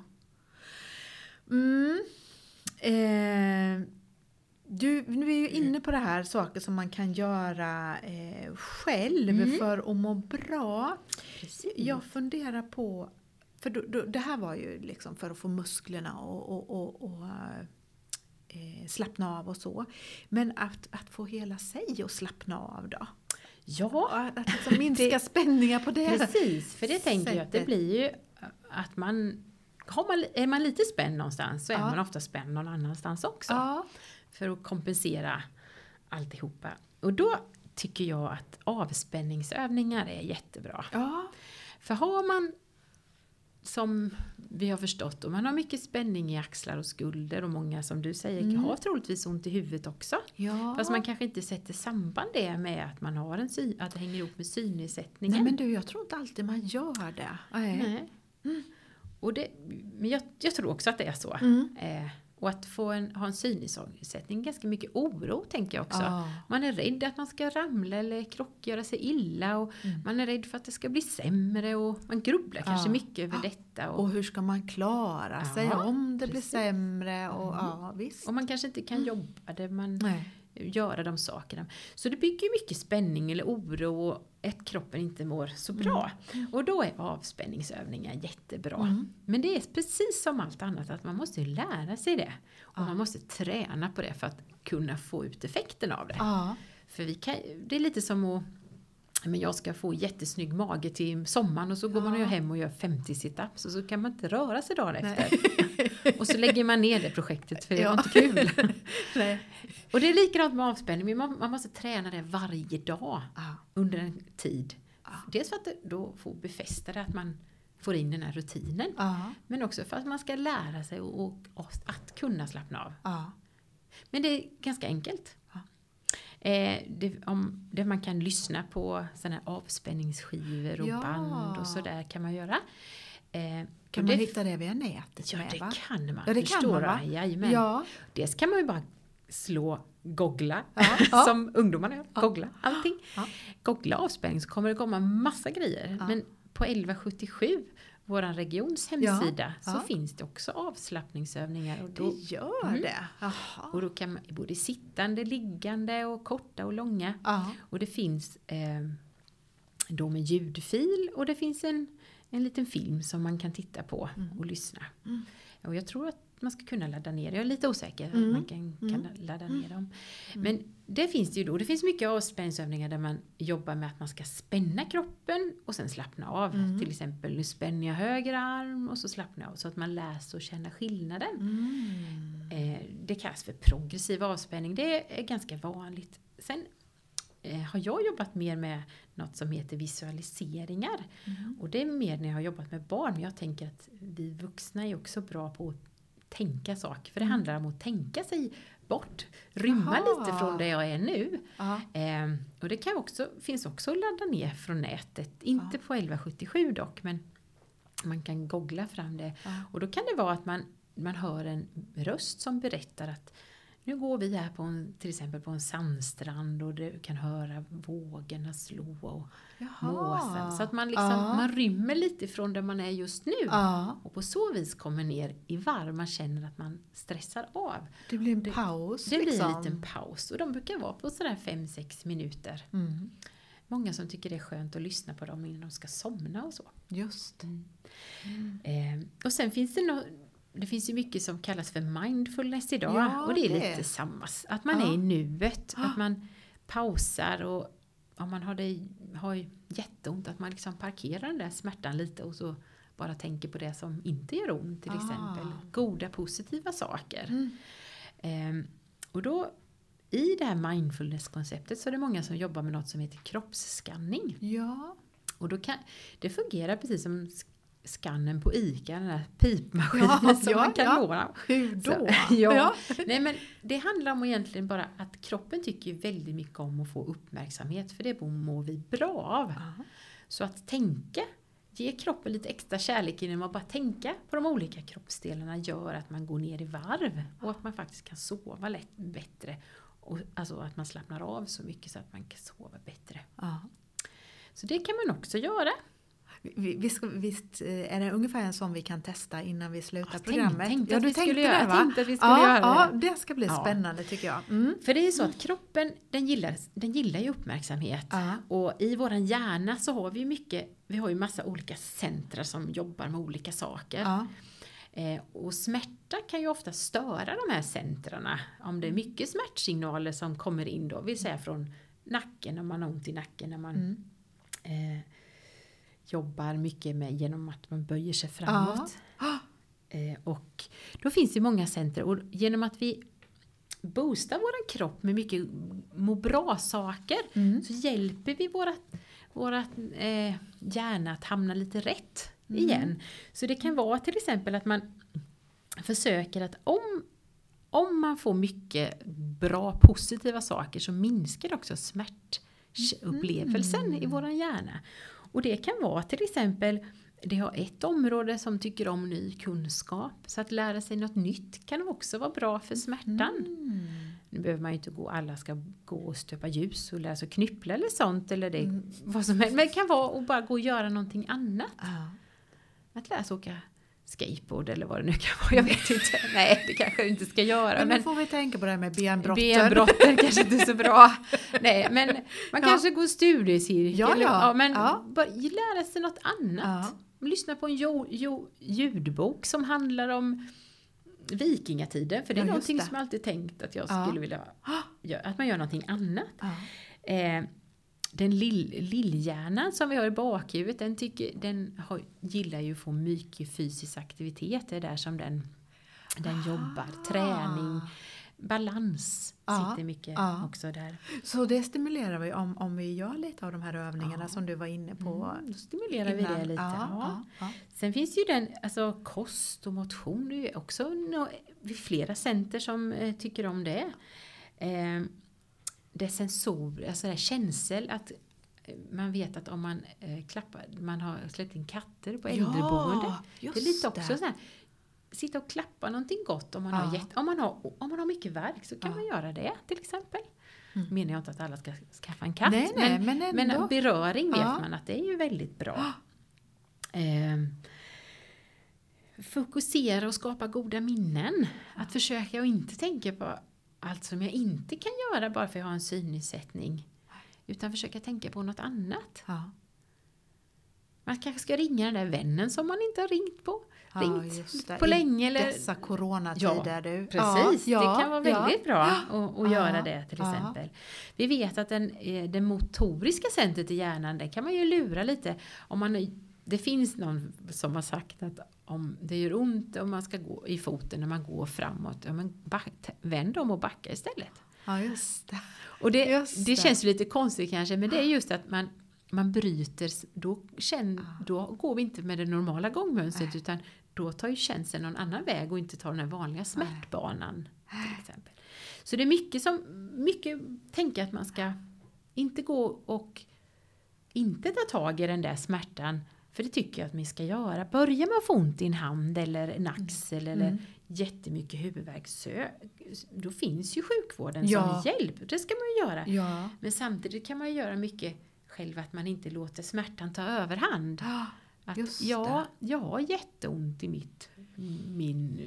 Mm. Eh, du, nu är vi ju inne på det här, saker som man kan göra eh, själv Mm. för att må bra. Precis. Jag funderar på, för då, då, det här var ju liksom för att få musklerna och, och, och, och eh, slappna av och så. Men att, att få hela sig att slappna av då? Ja, Att, att liksom minska spänningar på det precis. För det tänker jag att det blir ju att man, har man är man lite spänd någonstans så är Ja. man ofta spänd någon annanstans också. Ja. För att kompensera alltihopa. Och då tycker jag att avspänningsövningar är jättebra. Ja. För har man som vi har förstått, och man har mycket spänning i axlar och skulder och många som du säger Mm. har troligtvis ont i huvudet också. Ja. Fast man kanske inte sätter samband det med att man har en syn, att det hänger ihop med synnedsättningen. Nej men du, jag tror inte alltid man gör det. Nej. Nej. Och det, men jag, jag tror också att det är så. Mm. Eh, och att få en, ha en synnedsättning, ganska mycket oro tänker jag också. Ja. Man är rädd att man ska ramla eller krockgöra sig illa och Mm. man är rädd för att det ska bli sämre och man grubblar kanske Ja. mycket över Ja. detta. Och, Och hur ska man klara sig om det blir precis. sämre? Och, Mm. ja, visst. och man kanske inte kan jobba där man Nej. Göra de sakerna. Så det bygger mycket spänning eller oro och att kroppen inte mår så bra. Och då är avspänningsövningar jättebra. Mm. Men det är precis som allt annat att man måste lära sig det. Och Ja. man måste träna på det för att kunna få ut effekten av det. Ja. För vi kan, det är lite som att men jag ska få jättesnygg mage till sommaren och så går man ju hem och gör 50 situps och så kan man inte röra sig dagen Nej. efter. och så lägger man ner det projektet för det var Ja. inte kul. Nej. Och det är likadant med avspänning, man, man måste träna det varje dag Ja. under en tid. Ja. Dels för att då får befästa det, att man får in den här rutinen. Men också för att man ska lära sig och, och, att kunna slappna av. Men det är ganska enkelt. Eh, det, om, det man kan lyssna på såna här avspänningsskivor och Ja. band och sådär kan man göra. Eh, Kan man det, hitta det via nätet Ja, med, det kan man. Ja, det kan man, va? Jajamän. Ja. Dels kan man ju bara slå, googla, Ja, som ungdomarna gör. Ja. Googla allting. Ja. Googla avspänning så kommer det komma massa grejer. Men på 1177, våran regions hemsida, så ja. finns det också avslappningsövningar. Och då, Det gör Mm. det? Jaha. och då kan man både sittande, liggande och korta och långa. Ja. Och det finns eh, då med ljudfil och det finns en, en liten film som man kan titta på Mm. och lyssna. Mm. Och jag tror att man ska kunna ladda ner, jag är lite osäker Mm. att man kan, kan Mm. ladda ner dem. Men det finns det ju då, det finns mycket avspänningsövningar där man jobbar med att man ska spänna kroppen och sen slappna av. Mm. Till exempel nu spänner jag höger arm och så slappnar jag av så att man lär sig att känna skillnaden. Mm. Eh, det kallas för progressiv avspänning. Det är ganska vanligt. Sen eh, har jag jobbat mer med något som heter visualiseringar. Mm. Och det är mer när jag har jobbat med barn. Men jag tänker att vi vuxna är också bra på att tänka saker. För det Mm. handlar om att tänka sig bort. Rymma Jaha. lite från där jag är nu. Eh, och det kan också, finns också att ladda ner från nätet. Inte på 1177 dock, men man kan googla fram det. Ja. Och då kan det vara att man, man hör en röst som berättar att nu går vi här på en, till exempel på en sandstrand och du kan höra vågorna slå och Jaha. måsen. Så att man, liksom, Ja. man rymmer lite från där man är just nu. Ja. Och på så vis kommer ner i varv, man känner att man stressar av. Det blir en Det- paus Det blir liksom. en liten paus och de brukar vara på sådär 5-6 minuter. Mm. Många som tycker det är skönt att lyssna på dem innan de ska somna och så. Just. Eh, och sen finns det nog det finns ju mycket som kallas för mindfulness idag Ja, och det är det. lite samma. Att man Ja. är i nuet, att man pausar och om man har, det, har jätteont att man liksom parkerar den där smärtan lite och så bara tänker på det som inte gör ont till Ah. exempel. Goda positiva saker. Mm. Ehm, och då i det här mindfulness-konceptet så är det många som jobbar med något som heter kroppsskanning. Ja. Och då kan, det fungerar precis som skannen på ICA, den där pipmaskinen Ja, som ja, man kan ja. låna. Hur då? Så, ja. Nej men det handlar om egentligen bara att kroppen tycker väldigt mycket om att få uppmärksamhet för det mår vi bra av. Ja. Så att tänka, ge kroppen lite extra kärlek genom att bara tänka på de olika kroppsdelarna gör att man går ner i varv och att man faktiskt kan sova lätt, bättre. Och, alltså att man slappnar av så mycket så att man kan sova bättre. Ja. Så det kan man också göra. Vi- Visst, visst eh, är det ungefär en sån vi kan testa innan vi slutar Ja, tänk- programmet? tänkte ja, du vi tänkte göra- det va? tänkte att vi skulle ja, göra ja, det. det ska bli Ja. spännande tycker jag. Mm. För det är så att kroppen den gillar, den gillar ju uppmärksamhet. Ja. Och i våran hjärna så har vi ju mycket, vi har ju massa olika centra som jobbar med olika saker. Eh, och smärta kan ju ofta störa de här centrarna. Om det är mycket smärtsignaler som kommer in då, vill säga från nacken, om man har ont i nacken, när man Mm. eh, jobbar mycket med genom att man böjer sig framåt. Eh, och då finns det många centra och genom att vi boostar våran kropp med mycket må bra-saker Mm. så hjälper vi vårat, vårat eh, hjärna att hamna lite rätt igen. Så det kan vara till exempel att man försöker att om, om man får mycket bra positiva saker så minskar också smärtupplevelsen i våran hjärna. Och det kan vara till exempel det har ett område som tycker om ny kunskap. Så att lära sig något nytt kan också vara bra för smärtan. Mm. Nu behöver man ju inte gå, alla ska gå och stöpa ljus och lära sig knyppla eller sånt. Eller det, vad som helst. Men det kan vara att bara gå och göra någonting annat. Ja. Att lära sig åka skateboard eller vad det nu kan vara. Jag vet inte. Nej, det kanske jag inte ska göra. Men Men, nu får vi tänka på det här med benbrotten. benbrotten kanske inte är så bra. Nej, men man Ja. kanske går studiecirkel. Ja, ja. men Ja. bara lära sig något annat. Lyssna på en jo, jo, ljudbok som handlar om vikingatiden. För det är Ja, någonting det. som jag alltid tänkt att jag Ja. skulle vilja göra. Att man gör någonting annat. Ja. Eh, den lill, lillhjärnan som vi har i bakhuvudet, den, tycker, den har, gillar ju att få mycket fysisk aktivitet. Det är där som den, den jobbar. Träning, balans Ja, sitter mycket ja. också där. Så det stimulerar vi om, om vi gör lite av de här övningarna Ja. som du var inne på. Mm, då stimulerar vi det innan. lite. Ja. Sen finns ju den, alltså kost och motion, det är ju också no, flera center som eh, tycker om det. Eh, det sensor, alltså det känsel att eh, man vet att om man eh, klappar, man har släppt in katter på äldreboende. Ja, det är lite också det. så här, sitta och klappa någonting gott om man, Ja. har, jätte, om man, har, om man har mycket värk så kan Ja. man göra det till exempel. Mm. Menar jag inte att alla ska skaffa en katt. Nej, nej, men, men men beröring vet man att det är ju väldigt bra. Eh, fokusera och skapa goda minnen. Att försöka och inte tänka på allt som jag inte kan göra bara för att jag har en synnedsättning. Utan försöka tänka på något annat. Ja. Man kanske ska ringa den där vännen som man inte har ringt på. Ja, ringt på länge eller Dessa coronatider du. Precis, Ja, det kan vara väldigt bra att, att Ja, göra det till ja. exempel. Vi vet att den, eh, det motoriska centret i hjärnan, det kan man ju lura lite. Om man, det finns någon som har sagt att om det gör ont om man ska gå i foten när man går framåt, ja, men back, vänd om och backa istället. Ja, just det. Och det, Just det det. känns lite konstigt kanske, men det är just att man, man bryter, då, känn, då går vi inte med det normala gångmönstret utan då tar ju känseln någon annan väg och inte tar den vanliga smärtbanan. Till exempel. Så det är mycket som, mycket tänka att man ska inte gå och inte ta tag i den där smärtan, för det tycker jag att man ska göra. Börjar man få ont i en hand eller en axel eller Mm. jättemycket huvudvärk, då finns ju sjukvården Ja. som hjälp. Det ska man ju göra. Ja. Men samtidigt kan man ju göra mycket själv, att man inte låter smärtan ta överhand. Ja, Att, ja, jag har jätteont i mitt, min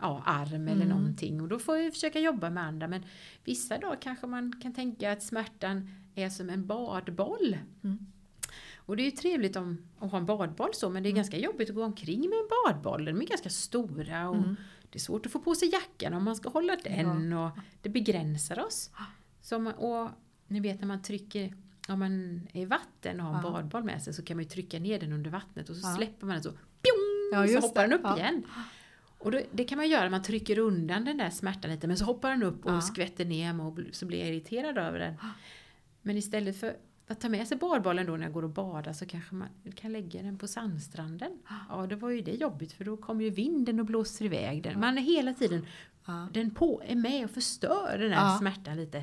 ja, arm eller Mm. någonting och då får jag försöka jobba med andra. Men vissa dagar kanske man kan tänka att smärtan är som en badboll. Mm. Och det är ju trevligt om, att ha en badboll så, men det är ganska jobbigt att gå omkring med en badboll. De är ganska stora och Mm. det är svårt att få på sig jackan om man ska hålla den och det begränsar oss. Så man, och ni vet när man trycker, om man är i vatten och har en Ja. badboll med sig så kan man ju trycka ner den under vattnet och så Ja. släpper man den så, pjong, Ja, så hoppar den det. upp Ja. igen. Och då, det kan man göra, man trycker undan den där smärtan lite men så hoppar den upp och Ja. skvätter ner och så blir jag irriterad över den. Men istället för att ta med sig badbollen då när jag går och badar så kanske man kan lägga den på sandstranden. Ja, då var ju det jobbigt för då kommer ju vinden och blåser iväg den. Man är hela tiden, Ja. den på, är med och förstör den här Ja. smärtan lite.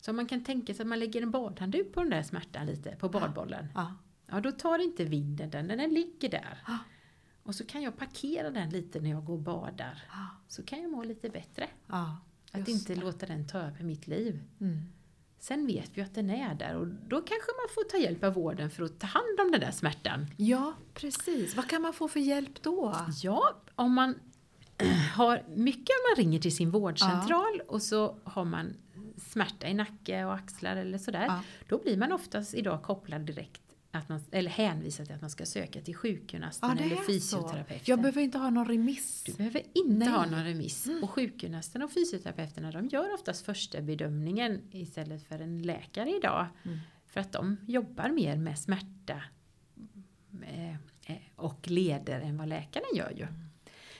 Så man kan tänka sig att man lägger en badhandduk på den där smärtan lite, på badbollen. Ja. Ja, då tar inte vinden den, den ligger där. Ja. Och så kan jag parkera den lite när jag går och badar. Så kan jag må lite bättre. Att inte låta den ta över mitt liv. Mm. Sen vet vi att den är där och då kanske man får ta hjälp av vården för att ta hand om den där smärtan. Ja, precis. Vad kan man få för hjälp då? Ja, om man har mycket om man ringer till sin vårdcentral och så har man smärta i nacke och axlar eller sådär. Ja. Då blir man oftast idag kopplad direkt att man, eller hänvisad till att man ska söka till sjukgymnasten Ja, eller är så. fysioterapeuten. Jag behöver inte ha någon remiss. Du behöver inte Nej. ha någon remiss. Och sjukgymnasten och fysioterapeuterna de gör oftast första bedömningen istället för en läkare idag. Mm. För att de jobbar mer med smärta eh, och leder än vad läkaren gör ju.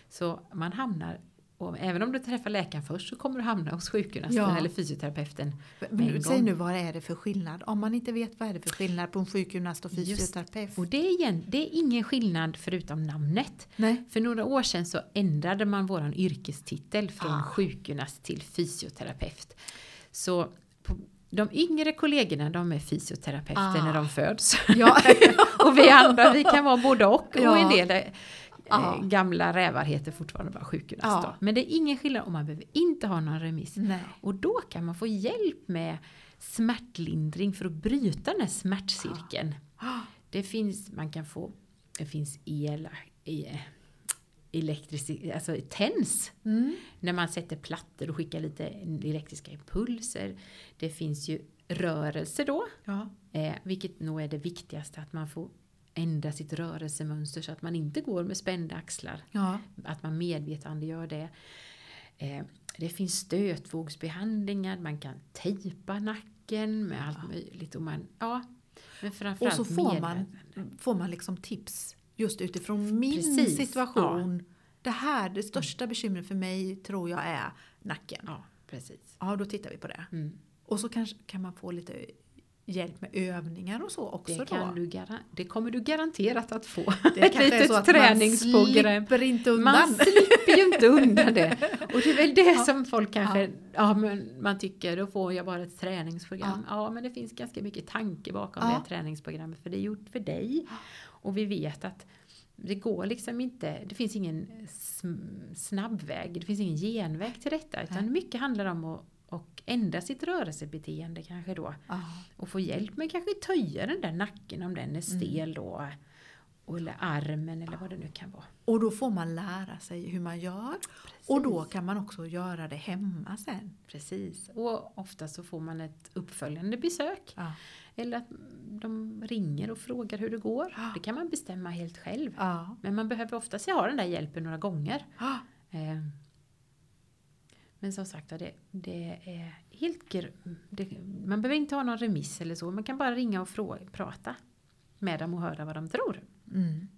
Så man hamnar och även om du träffar läkaren först så kommer du hamna hos sjukgymnasten Ja. eller fysioterapeuten. Men en Säg nu vad är det för skillnad? Om man inte vet vad är det för skillnad på en sjukgymnast och Just. fysioterapeut? Och det är, igen, det är ingen skillnad förutom namnet. Nej. För några år sedan så ändrade man våran yrkestitel från Ah. sjukgymnast till fysioterapeut. Så de yngre kollegorna de är fysioterapeuter Ah. när de föds. Ja. och vi andra vi kan vara både och. Och Ja. en del eh, Ja. gamla rävar heter fortfarande bara sjukgymnast. Ja. Men det är ingen skillnad och man behöver inte ha någon remiss. Nej. Och då kan man få hjälp med smärtlindring för att bryta den här smärtcirkeln. Det finns, man kan få, det finns el, e- elektrisk, alltså TENS. Mm. När man sätter plattor och skickar lite elektriska impulser. Det finns ju rörelse då, Ja. eh, vilket nog är det viktigaste att man får ändra sitt rörelsemönster så att man inte går med spända axlar. Ja. Att man medvetande gör det. Eh, det finns stötvågsbehandlingar, man kan tejpa nacken med allt möjligt. Och, man, ja, men Och så får man, får man liksom tips just utifrån min Precis, situation. Det här, det största bekymret för mig tror jag är nacken. Ja, precis. Ja, då tittar vi på det. Mm. Och så kanske kan man få lite hjälp med övningar och så också Det, då. kan du garan- det kommer du garanterat att få. Det Ett litet träningsprogram. man slipper inte undan. Man slipper ju inte undan det. Och det är väl det Ja. som folk kanske, ja. men man tycker då får jag bara ett träningsprogram. Ja, men det finns ganska mycket tanke bakom Ja. det träningsprogrammet för det är gjort för dig. Och vi vet att det går liksom inte, det finns ingen sm- snabb väg, det finns ingen genväg till detta. Utan mycket handlar om att och ändra sitt rörelsebeteende kanske då. Ja. Och få hjälp med kanske töja den där nacken om den är stel då. Eller armen eller vad det nu kan vara. Och då får man lära sig hur man gör. Och då kan man också göra det hemma sen. Precis. Och ofta så får man ett uppföljande besök. Ja. Eller att de ringer och frågar hur det går. Det kan man bestämma helt själv. Men man behöver oftast ha den där hjälpen några gånger. Men som sagt det, det är helt det, Man behöver inte ha någon remiss eller så. Man kan bara ringa och fråga, prata med dem och höra vad de tror. Mm.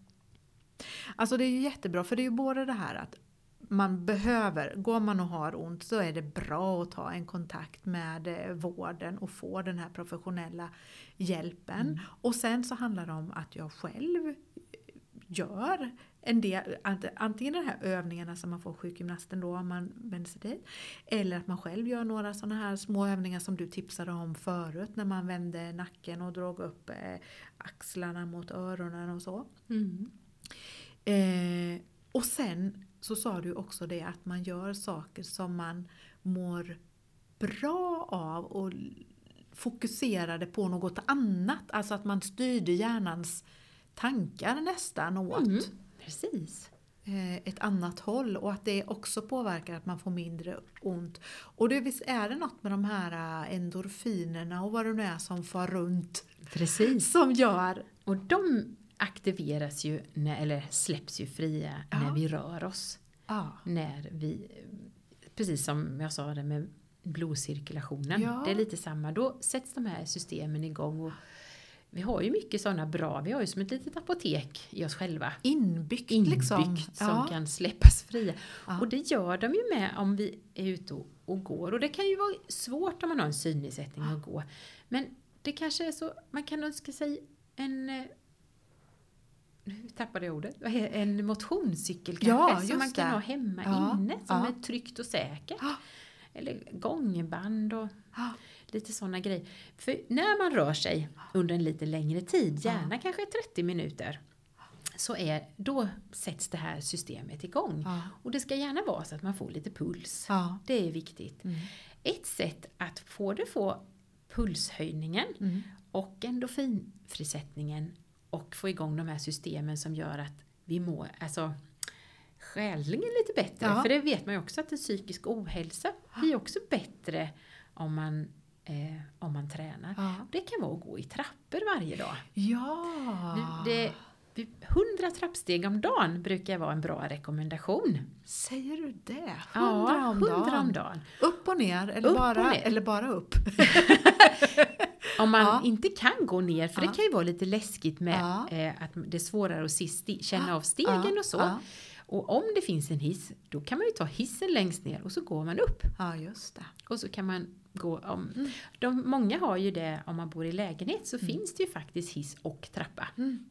Alltså det är ju jättebra för det är ju både det här att man behöver, går man och har ont så är det bra att ta en kontakt med eh, vården och få den här professionella hjälpen. Och sen så handlar det om att jag själv gör en del, ant- antingen de här övningarna som man får sjukgymnasten då om man vänder sig dit. Eller att man själv gör några sådana här små övningar som du tipsade om förut när man vände nacken och drog upp eh, axlarna mot öronen och så. Eh, och sen så sa du också det att man gör saker som man mår bra av och fokuserade på något annat. Alltså att man styrde hjärnans tankar nästan åt Mm. Precis. eh, ett annat håll och att det också påverkar att man får mindre ont. Och det, visst är det något med de här eh, endorfinerna och vad det nu är som far runt Precis. som gör Och de aktiveras ju, när, eller släpps ju fria Ja. när vi rör oss. ja, När vi, precis som jag sa det med blodcirkulationen. Ja. Det är lite samma. Då sätts de här systemen igång. Och vi har ju mycket sådana bra, vi har ju som ett litet apotek i oss själva. inbyggt, Inbyggt liksom. som Ja. kan släppas fria. Ja. Och det gör de ju med om vi är ute och, och går. Och det kan ju vara svårt om man har en synnedsättning att gå. Men det kanske är så, man kan önska sig en eh, nu tappade jag ordet. En motionscykel kanske Ja, som man kan det. ha hemma Ja, inne som ja. är tryggt och säkert. Ja. Eller gångband och Ja. Lite sådana grejer. För när man rör sig under en lite längre tid, gärna kanske 30 minuter, så är, då sätts det här systemet igång. Ja. Och det ska gärna vara så att man får lite puls. Ja. Det är viktigt. Mm. Ett sätt att både få pulshöjningen Mm. och endorfinfrisättningen och få igång de här systemen som gör att vi mår, alltså själingen lite bättre. Ja. För det vet man ju också att en psykisk ohälsa blir också bättre om man, eh, om man tränar. Ja. Det kan vara att gå i trappor varje dag. Ja. Det, 100 trappsteg om dagen brukar vara en bra rekommendation. Säger du det? 100 Ja, om 100 dagen? om dagen. Upp och ner eller, Upp bara, ner. eller bara upp? Om man Ja. inte kan gå ner, för Ja. det kan ju vara lite läskigt med Ja. eh, att det är svårare att se känna av stegen och så. Och om det finns en hiss, då kan man ju ta hissen längst ner och så går man upp. Ja, just det. Och så kan man gå om. Mm. De, många har ju det, om man bor i lägenhet så finns det ju faktiskt hiss och trappa. Mm.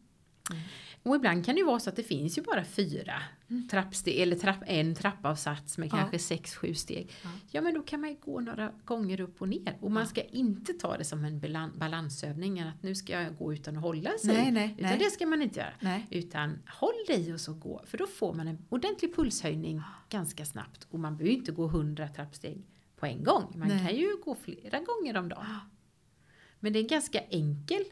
Och ibland kan det ju vara så att det finns ju bara fyra Mm. trappsteg, eller trapp, en trappavsats med Ja. kanske sex, sju steg. Ja. Ja men då kan man ju gå några gånger upp och ner. Och man ska inte ta det som en balan- balansövning, att nu ska jag gå utan att hålla sig. Nej, nej, utan nej. det ska man inte göra. Nej. Utan håll dig och så gå, för då får man en ordentlig pulshöjning ganska snabbt. Och man behöver ju inte gå 100 trappsteg på en gång. Man Nej. kan ju gå flera gånger om dagen. Men det är ganska enkel.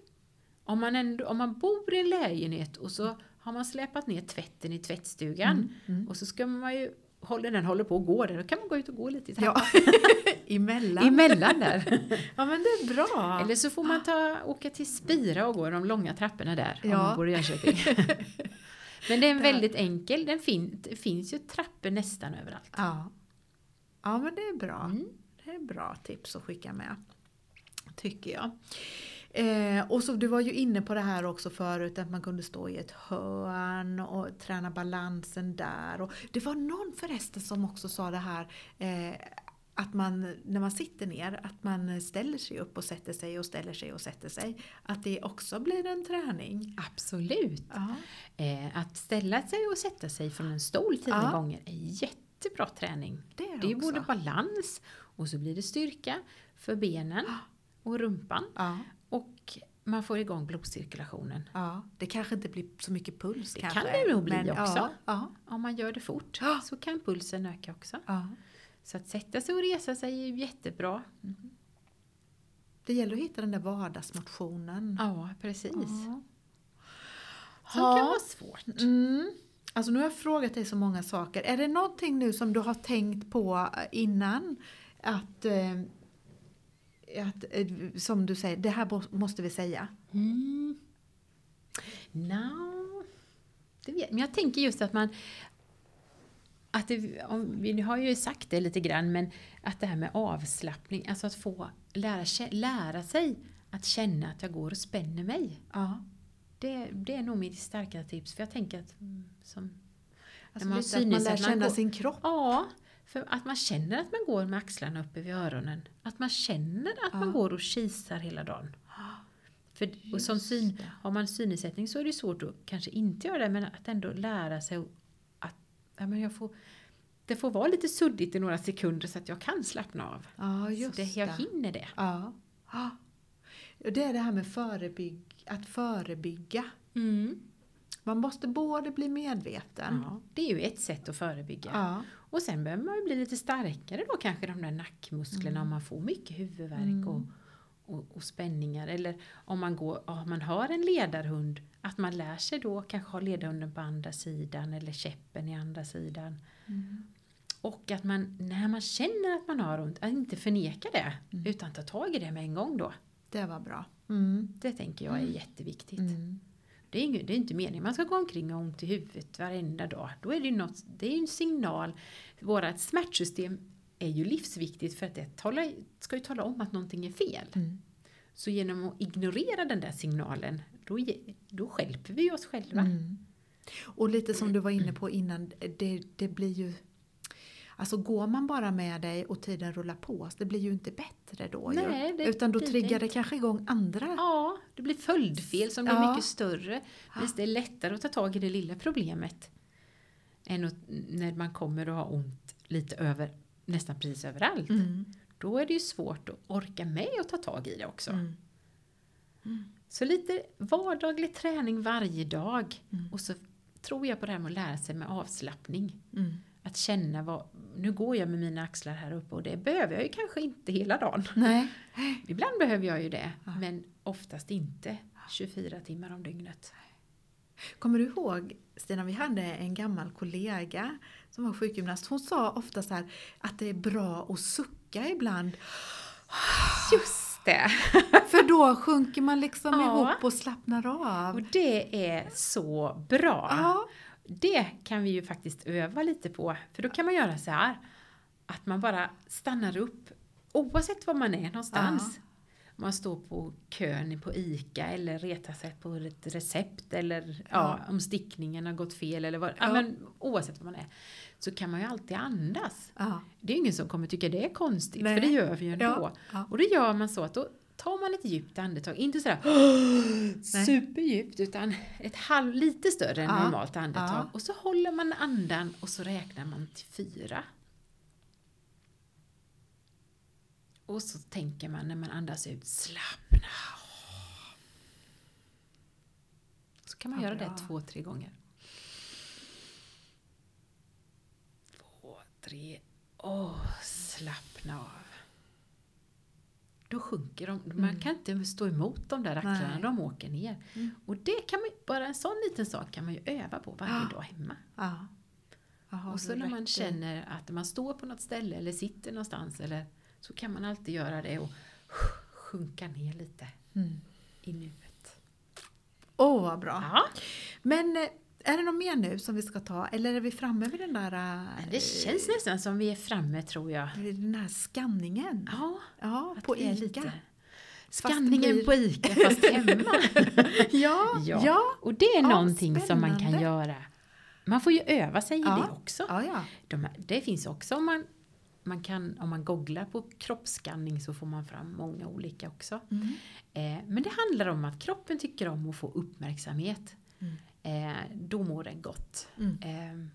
Om man, ändå, om man bor i en lägenhet och så har man släpat ner tvätten i tvättstugan Mm, mm. och så ska man ju, håller den håller på att gå där, då kan man gå ut och gå lite i Ja, trappan. emellan. Emellan där. Ja, men det är bra. Eller så får man ta, åka till Spira och gå de långa trapporna där, om Ja. man bor i Jönköping. Men det är en väldigt enkel, den fin, finns ju trappor nästan överallt. Ja. Ja, men det är bra. Mm. Det är bra tips att skicka med. Tycker jag. Eh, och så du var ju inne på det här också förut att man kunde stå i ett hörn och träna balansen där. Och det var någon förresten som också sa det här eh, att man när man sitter ner att man ställer sig upp och sätter sig och ställer sig och sätter sig. Att det också blir en träning. Absolut! Ja, Eh, att ställa sig och sätta sig från en stol tio Ja. gånger är jättebra träning. det är Det är både balans och så blir det styrka för benen och rumpan. Ja, Och man får igång blodcirkulationen. ja, det kanske inte blir så mycket puls Det kanske. kan det nog bli men, också. Ja, ja, Om man gör det fort så kan pulsen öka också. Så att sätta sig och resa sig är ju jättebra. Det gäller att hitta den där vardagsmotionen. Ja, precis. Som kan vara svårt. Mm. Alltså nu har jag frågat dig så många saker. Är det någonting nu som du har tänkt på innan? Att, eh, att eh, som du säger, det här måste vi säga. Mm. No. Det vet, men jag tänker just att man att det, om, vi har ju sagt det lite grann, men att det här med avslappning, alltså att få lära, lära sig att känna att jag går och spänner mig. Ja. Det, det är nog mitt starka tips, för jag tänker att mm, som Alltså man att man lär synnedsättning, man känna går- sin kropp. Ja, för att man känner att man går med axlarna uppe vid öronen. Att man känner att man Ja. går och kisar hela dagen. För, och som syn, har man synnedsättning så är det svårt att kanske inte göra det, men att ändå lära sig att ja, men jag får, det får vara lite suddigt i några sekunder så att jag kan slappna av. Ja, så just det, jag hinner det. Ja. Ja. Det är det här med förebygg, att förebygga. Man måste både bli medveten. Ja, det är ju ett sätt att förebygga. Ja. Och sen behöver man ju bli lite starkare då kanske de där nackmusklerna om man får mycket huvudvärk och, och, och spänningar. Eller om man, går, ja, man har en ledarhund, att man lär sig då kanske ha ledarhunden på andra sidan eller käppen i andra sidan. Och att man, när man känner att man har ont, att inte förneka det, utan ta tag i det med en gång då. Det var bra. Mm. Det tänker jag är jätteviktigt. Mm. Det är, det är inte meningen man ska gå omkring och ha ont i huvudet varenda dag. Då är det något, det är en signal. Vårat smärtsystem är ju livsviktigt för att det talar, ska ju tala om att någonting är fel. Mm. Så genom att ignorera den där signalen, då, då hjälper vi oss själva. Mm. Och lite som du var inne på innan, det, det blir ju Alltså går man bara med dig och tiden rullar på, så det blir ju inte bättre då Nej, ju. Utan då det triggar det kanske igång andra. Ja, det blir följdfel som blir Ja. mycket större. Men det är lättare att ta tag i det lilla problemet än att, när man kommer och har ont lite över, nästan precis överallt. Mm. Då är det ju svårt att orka med att ta tag i det också. Mm. Så lite vardaglig träning varje dag. Mm. Och så tror jag på det här med att lära sig med avslappning. Mm. Att känna vad, nu går jag med mina axlar här uppe och det behöver jag ju kanske inte hela dagen. Nej. Ibland behöver jag ju det, Ja. men oftast inte 24 timmar om dygnet. Kommer du ihåg Stina, vi hade en gammal kollega som var sjukgymnast. Hon sa ofta så här att det är bra att sucka ibland. Just det! För då sjunker man liksom Ja. ihop och slappnar av. Och det är så bra! Ja. Det kan vi ju faktiskt öva lite på, för då kan man göra så här att man bara stannar upp oavsett var man är någonstans. man står på kön på ICA eller retar sig på ett recept eller ja. om stickningen har gått fel eller vad, ja. ja. men oavsett vad man är. Så kan man ju alltid andas. Ja. Det är ingen som kommer tycka det är konstigt, Nej. för det gör vi ju ändå. Och då gör man så att då tar man ett djupt andetag, inte sådär superdjupt, utan ett halv, lite större än normalt andetag. Och så håller man andan och så räknar man till fyra. Och så tänker man när man andas ut, slappna. Så kan man ja, göra bra. det två, tre gånger. Två, tre, och slappna av. Då sjunker de. Mm. Man kan inte stå emot de där axlarna, de åker ner. Mm. Och det kan man, bara en sån liten sak kan man ju öva på varje ja. dag hemma. Ja. Aha, och så när man känner att man står på något ställe eller sitter någonstans eller så kan man alltid göra det och sjunka ner lite mm. i nuet. Åh, oh, vad bra! Ja. Men eh, är det något mer nu som vi ska ta eller är vi framme vid den där... Äh, det känns nästan som vi är framme tror jag. Den här skanningen. Ja, ja på ICA. Lite. Skanningen blir... på ICA fast hemma. ja, ja, ja. Och det är ja, någonting spännande. som man kan göra. Man får ju öva sig i ja. det också. Ja, ja. De, det finns också om man man kan, om man googlar på kroppsskanning så får man fram många olika också. Mm. Eh, men det handlar om att kroppen tycker om att få uppmärksamhet. Mm. Eh, då mår den gott. Mm. Eh,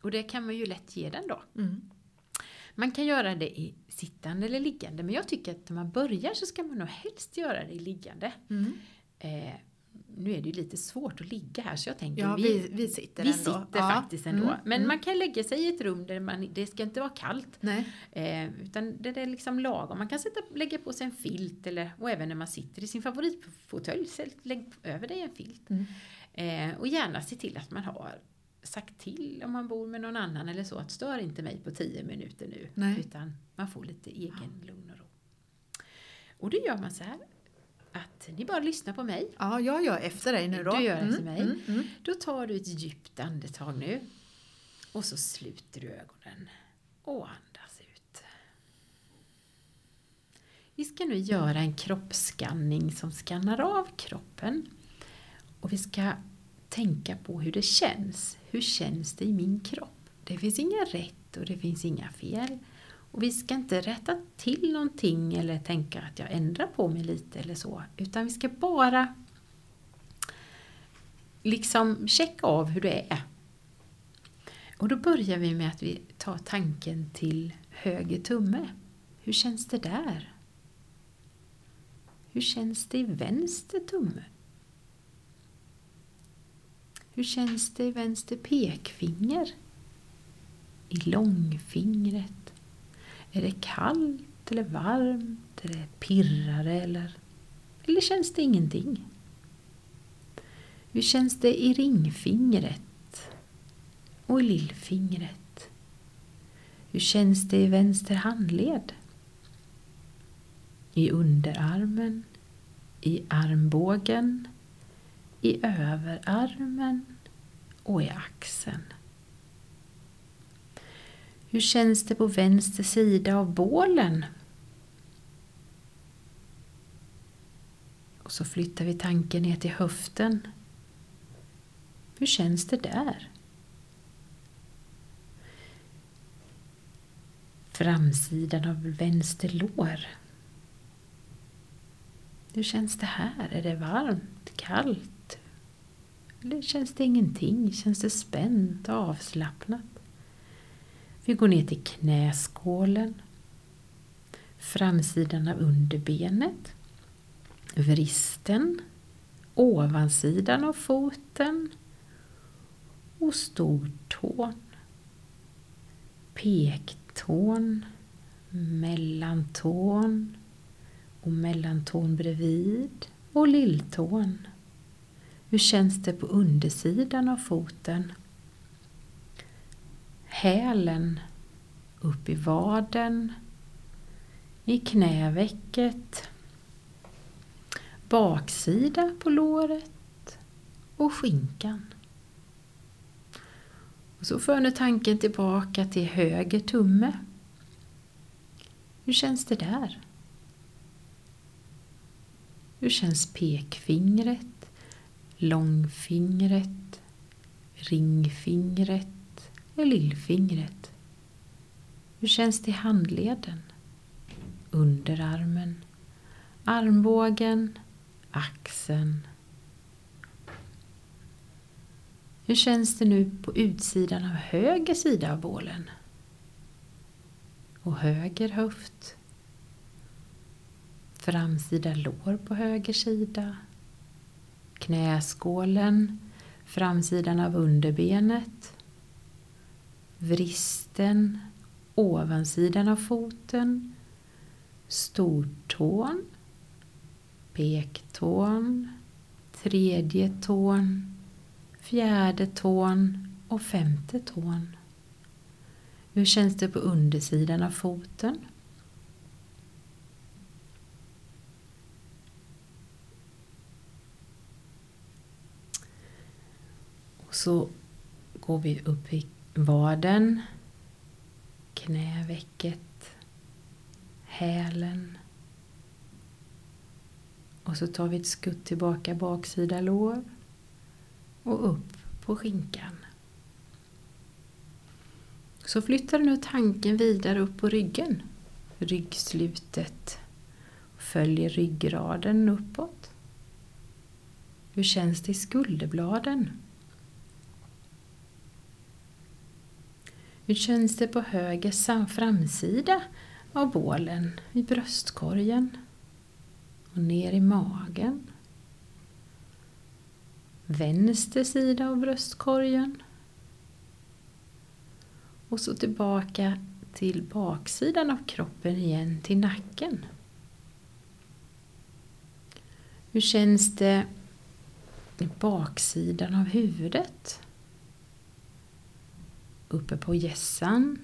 och det kan man ju lätt ge den då. Mm. Man kan göra det i sittande eller liggande men jag tycker att när man börjar så ska man nog helst göra det i liggande. Mm. Eh, nu är det ju lite svårt att ligga här så jag tänker ja, vi, vi sitter Vi ändå. sitter ja. faktiskt ändå. Mm. Men mm. man kan lägga sig i ett rum där man, det ska inte vara kallt. Eh, utan det är liksom lagom. Man kan sätta, lägga på sig en filt eller, och även när man sitter i sin favoritfåtölj, lägg över dig en filt. Mm. Eh, och gärna se till att man har sagt till om man bor med någon annan eller så att stör inte mig på tio minuter nu. Nej. Utan man får lite egen ja. lugn och ro. Och då gör man så här att ni bara lyssnar på mig. Ja, jag gör efter dig nu då. Du gör efter mm, mig. Mm, mm. Då tar du ett djupt andetag nu. Och så sluter du ögonen. Och andas ut. Vi ska nu göra en kroppsskanning som skannar av kroppen. Och vi ska tänka på hur det känns. Hur känns det i min kropp? Det finns inga rätt och det finns inga fel. Och vi ska inte rätta till någonting eller tänka att jag ändrar på mig lite eller så. Utan vi ska bara liksom checka av hur det är. Och då börjar vi med att vi tar tanken till höger tumme. Hur känns det där? Hur känns det i vänster tumme? Hur känns det i vänster pekfinger? I långfingret? Är det kallt eller varmt? Är det pirrare eller, eller känns det ingenting? Hur känns det i ringfingret och i lillfingret? Hur känns det i vänster handled? I underarmen, i armbågen, i överarmen och i axeln. Hur känns det på vänster sida av bålen? Och så flyttar vi tanken ner till höften. Hur känns det där? Framsidan av vänster lår. Hur känns det här? Är det varmt? Kallt? Eller känns det ingenting? Känns det spänt och avslappnat? Vi går ner till knäskålen, framsidan av underbenet, vristen, ovansidan av foten. Och stortån, pektån, mellantån. Och mellantån bredvid. Och lilltån. Hur känns det på undersidan av foten? hälen, upp i vaden, i knävecket, baksida på låret och skinkan. Och så för nu tanken tillbaka till höger tumme. Hur känns det där? Hur känns pekfingret, långfingret, ringfingret och lillfingret? Hur känns det i handleden, underarmen, armbågen, axeln? Hur känns det nu på utsidan av höger sida av bålen? Och höger höft. Framsida lår på höger sida. Knäskålen, framsidan av underbenet. Vristen, ovansidan av foten. Stortån. Pektån. Tredje tån fjärde tån och femte tån. Hur känns det på undersidan av foten? Och så går vi upp i vaden, knävecket, hälen. Och så tar vi ett skutt tillbaka baksida lår och upp på skinkan. Så flyttar du nu tanken vidare upp på ryggen, ryggslutet. Följer ryggraden uppåt. Hur känns det i skulderbladen? Hur känns det på höger framsida av bålen, i bröstkorgen och ner i magen? vänster sida av bröstkorgen. Och så tillbaka till baksidan av kroppen igen, till nacken. Hur känns det i baksidan av huvudet? Uppe på gässan.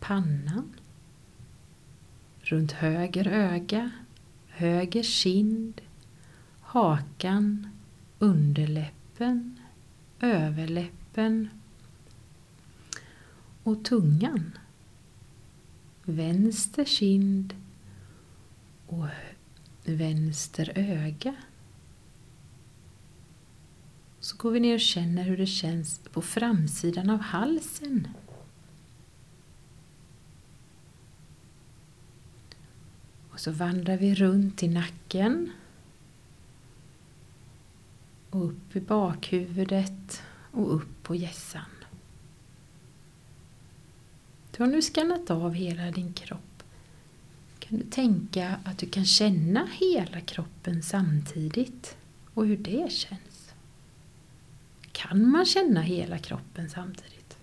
Pannan. Runt höger öga, höger kind, hakan, underläppen, överläppen och tungan. Vänster kind och vänster öga. Så går vi ner och känner hur det känns på framsidan av halsen. Och så vandrar vi runt i nacken och upp i bakhuvudet och upp på gässan. Du har nu skannat av hela din kropp. Kan du tänka att du kan känna hela kroppen samtidigt och hur det känns? Kan man känna hela kroppen samtidigt?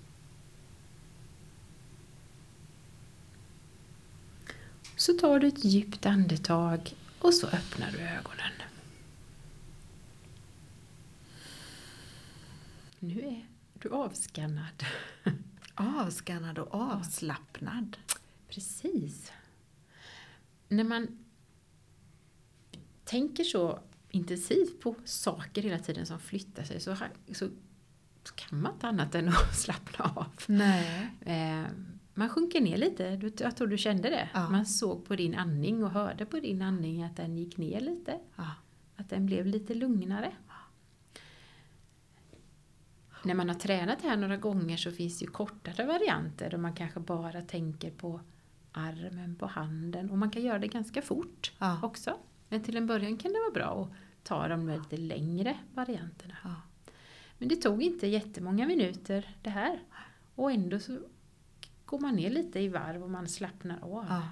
Så tar du ett djupt andetag och så öppnar du ögonen. Nu är du avskannad. Avskannad och avslappnad. Precis. När man tänker så intensivt på saker hela tiden som flyttar sig så, så, kan man inte annat än att slappna av. Nej. Eh, man sjunker ner lite, jag tror du kände det. Ja. Man såg på din andning och hörde på din andning att den gick ner lite. Ja. Att den blev lite lugnare. När man har tränat här några gånger så finns det ju kortare varianter där man kanske bara tänker på armen, på handen och man kan göra det ganska fort också. Men till en början kan det vara bra att ta de lite längre varianterna. Ja. Men det tog inte jättemånga minuter det här. Och ändå så går man ner lite i varv och man slappnar av. Ja.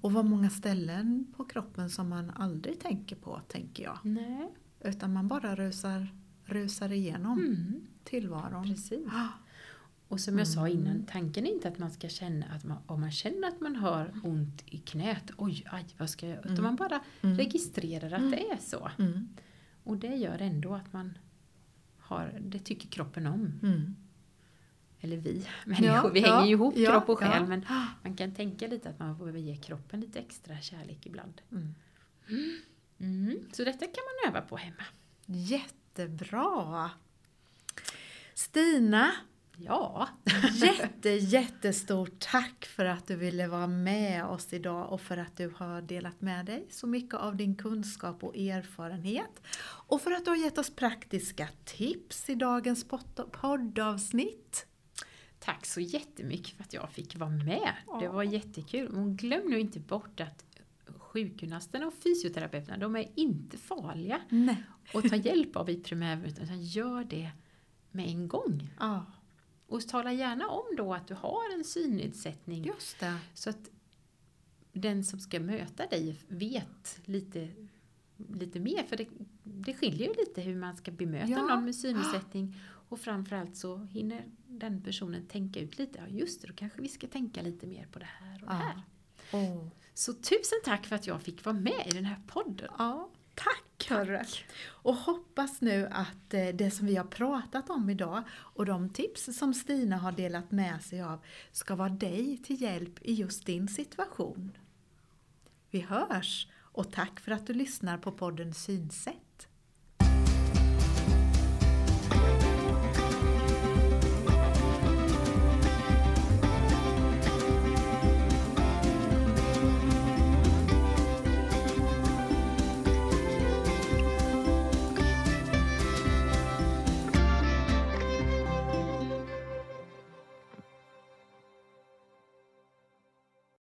Och vad många ställen på kroppen som man aldrig tänker på, tänker jag. Nej, Utan man bara rusar, rusar igenom mm, tillvaron. precis. Och som jag sa Mm. innan, tanken är inte att man ska känna att man, om man känner att man har ont i knät, oj, aj, vad ska jag göra? Utan Mm. man bara Mm. registrerar att Mm. det är så. Mm. Och det gör ändå att man har, det tycker kroppen om. Mm. Eller vi människor, vi ja, hänger ju ihop ja, kropp och själ men man kan tänka lite att man behöver ge kroppen lite extra kärlek ibland. Mm. Mm. Så detta kan man öva på hemma. Jättebra! Stina, Ja, Jätte, jättestort tack för att du ville vara med oss idag och för att du har delat med dig så mycket av din kunskap och erfarenhet. Och för att du har gett oss praktiska tips i dagens pod- poddavsnitt. tack så jättemycket för att jag fick vara med. Det var jättekul. Men glöm nu inte bort att sjukgymnasterna och fysioterapeuterna, de är inte farliga Nej. att ta hjälp av i primärvården, utan gör det med en gång. Ja, Och tala gärna om då att du har en synnedsättning just det. så att den som ska möta dig vet lite, lite mer. För det, det skiljer ju lite hur man ska bemöta Ja. någon med synnedsättning. Och framförallt så hinner den personen tänka ut lite, ja just det, då kanske vi ska tänka lite mer på det här och det Ja. här. Åh. Så tusen tack för att jag fick vara med i den här podden. Ja, tack hörru! Och hoppas nu att eh, det som vi har pratat om idag och de tips som Stina har delat med sig av ska vara dig till hjälp i just din situation. Vi hörs och tack för att du lyssnar på podden Synsätt.